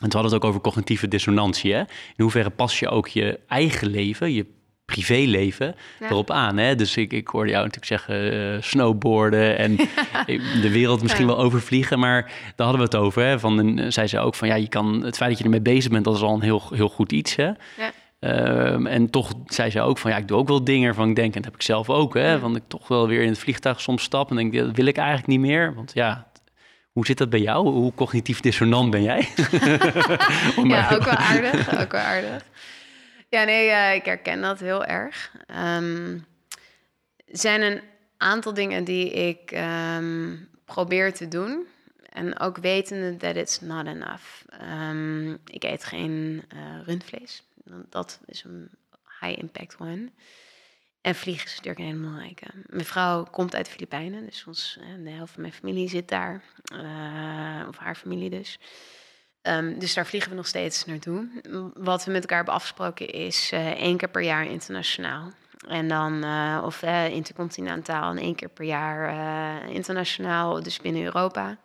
En toen hadden we het ook over cognitieve dissonantie. Hè? In hoeverre pas je ook je eigen leven, je privéleven, Ja. erop aan. Hè? Dus ik, ik hoorde jou natuurlijk zeggen eh, snowboarden en de wereld misschien Ja. wel overvliegen. Maar daar hadden we het over. Hè? Van, zij zei ook van ja, je kan, het feit dat je ermee bezig bent, dat is al een heel, heel goed iets. Hè? Ja. Ehm, en toch zei ze ook van ja, ik doe ook wel dingen van ik denk, en dat heb ik zelf ook, hè, van ik toch wel weer in het vliegtuig soms stap en denk, dat wil ik eigenlijk niet meer. Want ja, hoe zit dat bij jou? Hoe cognitief dissonant ben jij? Ja, ook wel aardig. Ook wel aardig. Ja, nee, eh, ik herken dat heel erg. Ehm, er zijn een aantal dingen die ik ehm, probeer te doen. En ook wetende that it's not enough. Ehm, ik eet geen eh, rundvlees. Dat is een high impact one. En vliegen is natuurlijk een hele belangrijke. Mijn vrouw komt uit de Filipijnen, dus ons, eh, de helft van mijn familie zit daar. Eh, of haar familie dus. Ehm, dus daar vliegen we nog steeds naartoe. Wat we met elkaar hebben afgesproken is eh, één keer per jaar internationaal. En dan, of intercontinentaal en één keer per jaar internationaal, dus binnen Europa.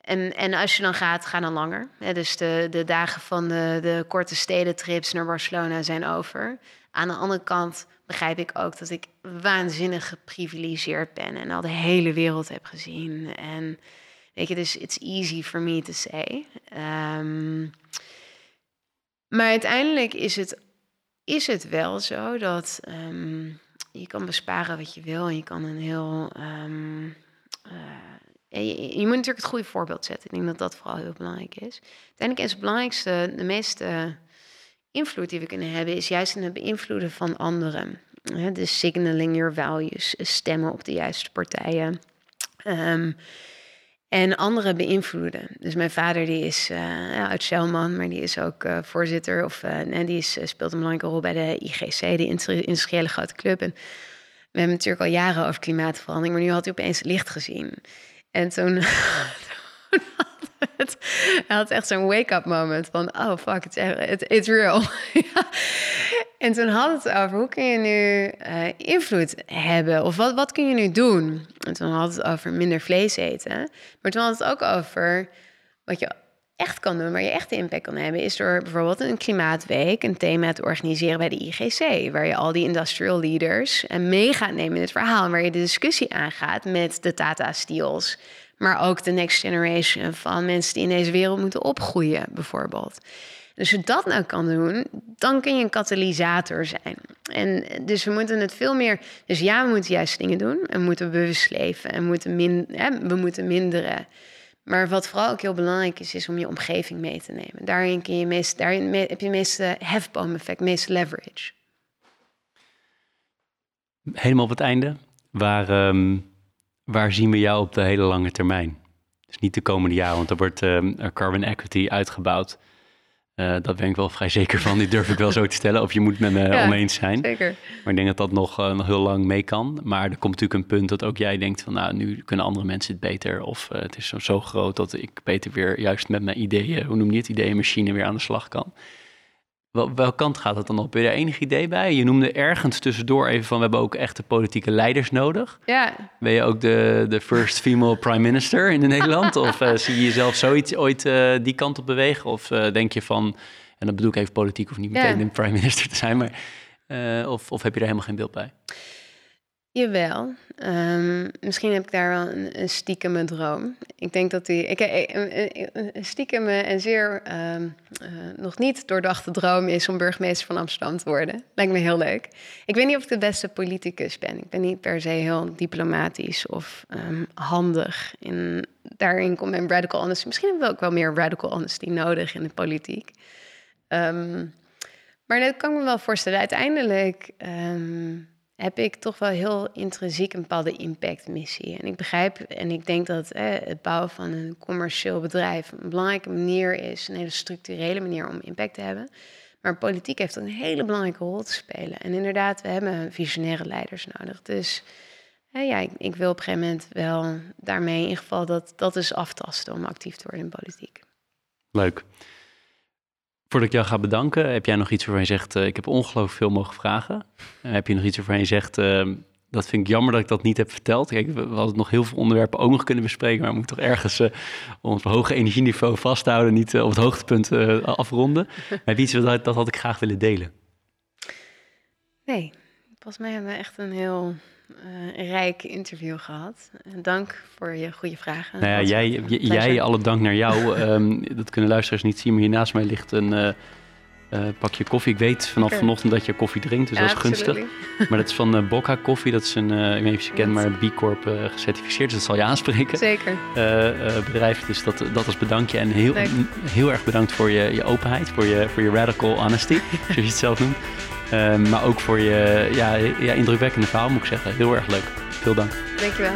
En, en als je dan gaat, ga dan langer. Dus de, de dagen van de, de korte stedentrips naar Barcelona zijn over. Aan de andere kant begrijp ik ook dat ik waanzinnig geprivilegeerd ben en al de hele wereld heb gezien. En weet je, dus it's easy for me to say. Ehm, maar uiteindelijk is het, is het wel zo dat ehm, je kan besparen wat je wil en je kan een heel. ehm, eh, je, je moet natuurlijk het goede voorbeeld zetten. Ik denk dat dat vooral heel belangrijk is. Uiteindelijk is het belangrijkste, de meeste invloed die we kunnen hebben, is juist in het beïnvloeden van anderen. Dus signaling your values, stemmen op de juiste partijen. Ehm, En anderen beïnvloeden. Dus mijn vader die is uh, uit Shellman, maar die is ook uh, voorzitter of uh, die is, speelt een belangrijke rol bij de IGC, de industriële grote club. En we hebben natuurlijk al jaren over klimaatverandering, maar nu had hij opeens licht gezien. En toen, het, hij had echt zo'n wake-up moment van, oh fuck, it's, it, it's real. En toen had het over hoe kun je nu uh, invloed hebben of wat, wat kun je nu doen? En toen had het over minder vlees eten. Maar toen had het ook over wat je echt kan doen, waar je echt impact kan hebben, is door bijvoorbeeld een klimaatweek, een thema te organiseren bij de IGC, waar je al die industrial leaders en mee gaat nemen in het verhaal, waar je de discussie aangaat met de Tata Steels, maar ook de next generation van mensen die in deze wereld moeten opgroeien, bijvoorbeeld. Dus als je dat nou kan doen, dan kun je een katalysator zijn. En dus we moeten het veel meer. Dus ja, we moeten juist dingen doen. En moeten bewust leven. En we moeten, min, hè, we moeten minderen. Maar wat vooral ook heel belangrijk is, is om je omgeving mee te nemen. Daarin, kun je meest, daarin heb je het meeste hefboom-effect, meeste leverage. Helemaal op het einde. Waar, um, waar zien we jou op de hele lange termijn? Dus niet de komende jaren, want er wordt um, carbon equity uitgebouwd. Uh, dat ben ik wel vrij zeker van. Die durf ik wel zo te stellen. Of je moet met me ja, oneens zijn. Zeker. Maar ik denk dat dat nog, uh, nog heel lang mee kan. Maar er komt natuurlijk een punt dat ook jij denkt van... nou, nu kunnen andere mensen het beter. Of uh, het is zo, zo groot dat ik beter weer juist met mijn ideeën... hoe noem je het, ideeënmachine weer aan de slag kan. Wel, welke kant gaat het dan op? Ben je daar enig idee bij? Je noemde ergens tussendoor even van... we hebben ook echte politieke leiders nodig. Ja. Ben je ook de, de first female prime minister in Nederland? of uh, zie je jezelf zoiets ooit uh, die kant op bewegen? Of uh, denk je van... en dan bedoel ik even politiek... of niet meteen ja. een prime minister te zijn... maar of, of heb je er helemaal geen beeld bij? Jawel. Um, misschien heb ik daar wel een, een stiekeme droom. Ik denk dat die. Ik, een, een stiekeme en zeer um, uh, nog niet doordachte droom is om burgemeester van Amsterdam te worden. Lijkt me heel leuk. Ik weet niet of ik de beste politicus ben. Ik ben niet per se heel diplomatisch of um, handig. In, daarin komt mijn radical honesty. Misschien hebben we ook wel meer radical honesty nodig in de politiek. maar dat kan ik me wel voorstellen. Uiteindelijk heb ik toch wel heel intrinsiek een bepaalde impactmissie. En ik begrijp en ik denk dat het bouwen van een commercieel bedrijf een belangrijke manier is, een hele structurele manier om impact te hebben. Maar politiek heeft een hele belangrijke rol te spelen. En inderdaad, we hebben visionaire leiders nodig. Dus ja, ik, ik, wil op een gegeven moment wel daarmee in geval dat, dat is aftasten om actief te worden in politiek. Leuk. Voordat ik jou ga bedanken, heb jij nog iets waarvan je zegt: uh, Ik heb ongelooflijk veel mogen vragen? Uh, heb je nog iets waarvan je zegt: uh, Dat vind ik jammer dat ik dat niet heb verteld? Kijk, we, we hadden nog heel veel onderwerpen ook nog kunnen bespreken, maar we moeten toch ergens ons hoge energieniveau vasthouden, niet op het hoogtepunt afronden. Maar heb je iets dat, dat had ik graag willen delen? Nee, volgens mij hebben we echt een heel uh, rijk interview gehad. Dank voor je goede vragen. Nou ja, jij, jij, alle dank naar jou. um, dat kunnen luisteraars niet zien, maar hier naast mij ligt een uh, uh, pakje koffie. Ik weet vanaf okay. vanochtend dat je koffie drinkt, dus ja, dat is gunstig. Maar dat is van Bokka Koffie. Dat is een, ik weet niet of je kent, maar B Corp gecertificeerd. Dus dat zal je aanspreken. Zeker. bedrijf, dus dat, dat is bedankje. En heel, heel erg bedankt voor je, je openheid, voor je, voor je radical honesty, zoals je het zelf noemt. Uh, maar ook voor je ja, ja, indrukwekkende verhaal, moet ik zeggen. Heel erg leuk. Veel dank. Dankjewel.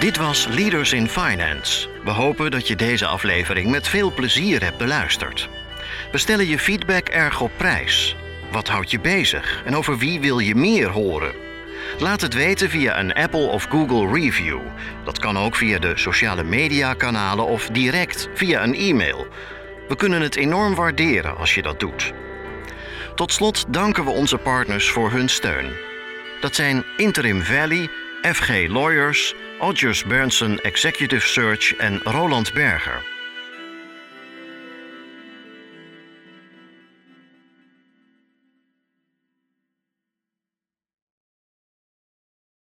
Dit was Leaders in Finance. We hopen dat je deze aflevering met veel plezier hebt beluisterd. We stellen je feedback erg op prijs. Wat houdt je bezig en over wie wil je meer horen? Laat het weten via een Apple of Google review. Dat kan ook via de sociale mediakanalen of direct via een e-mail. We kunnen het enorm waarderen als je dat doet. Tot slot danken we onze partners voor hun steun. Dat zijn Interim Valley, FG Lawyers, Odgers Berndsen Executive Search en Roland Berger.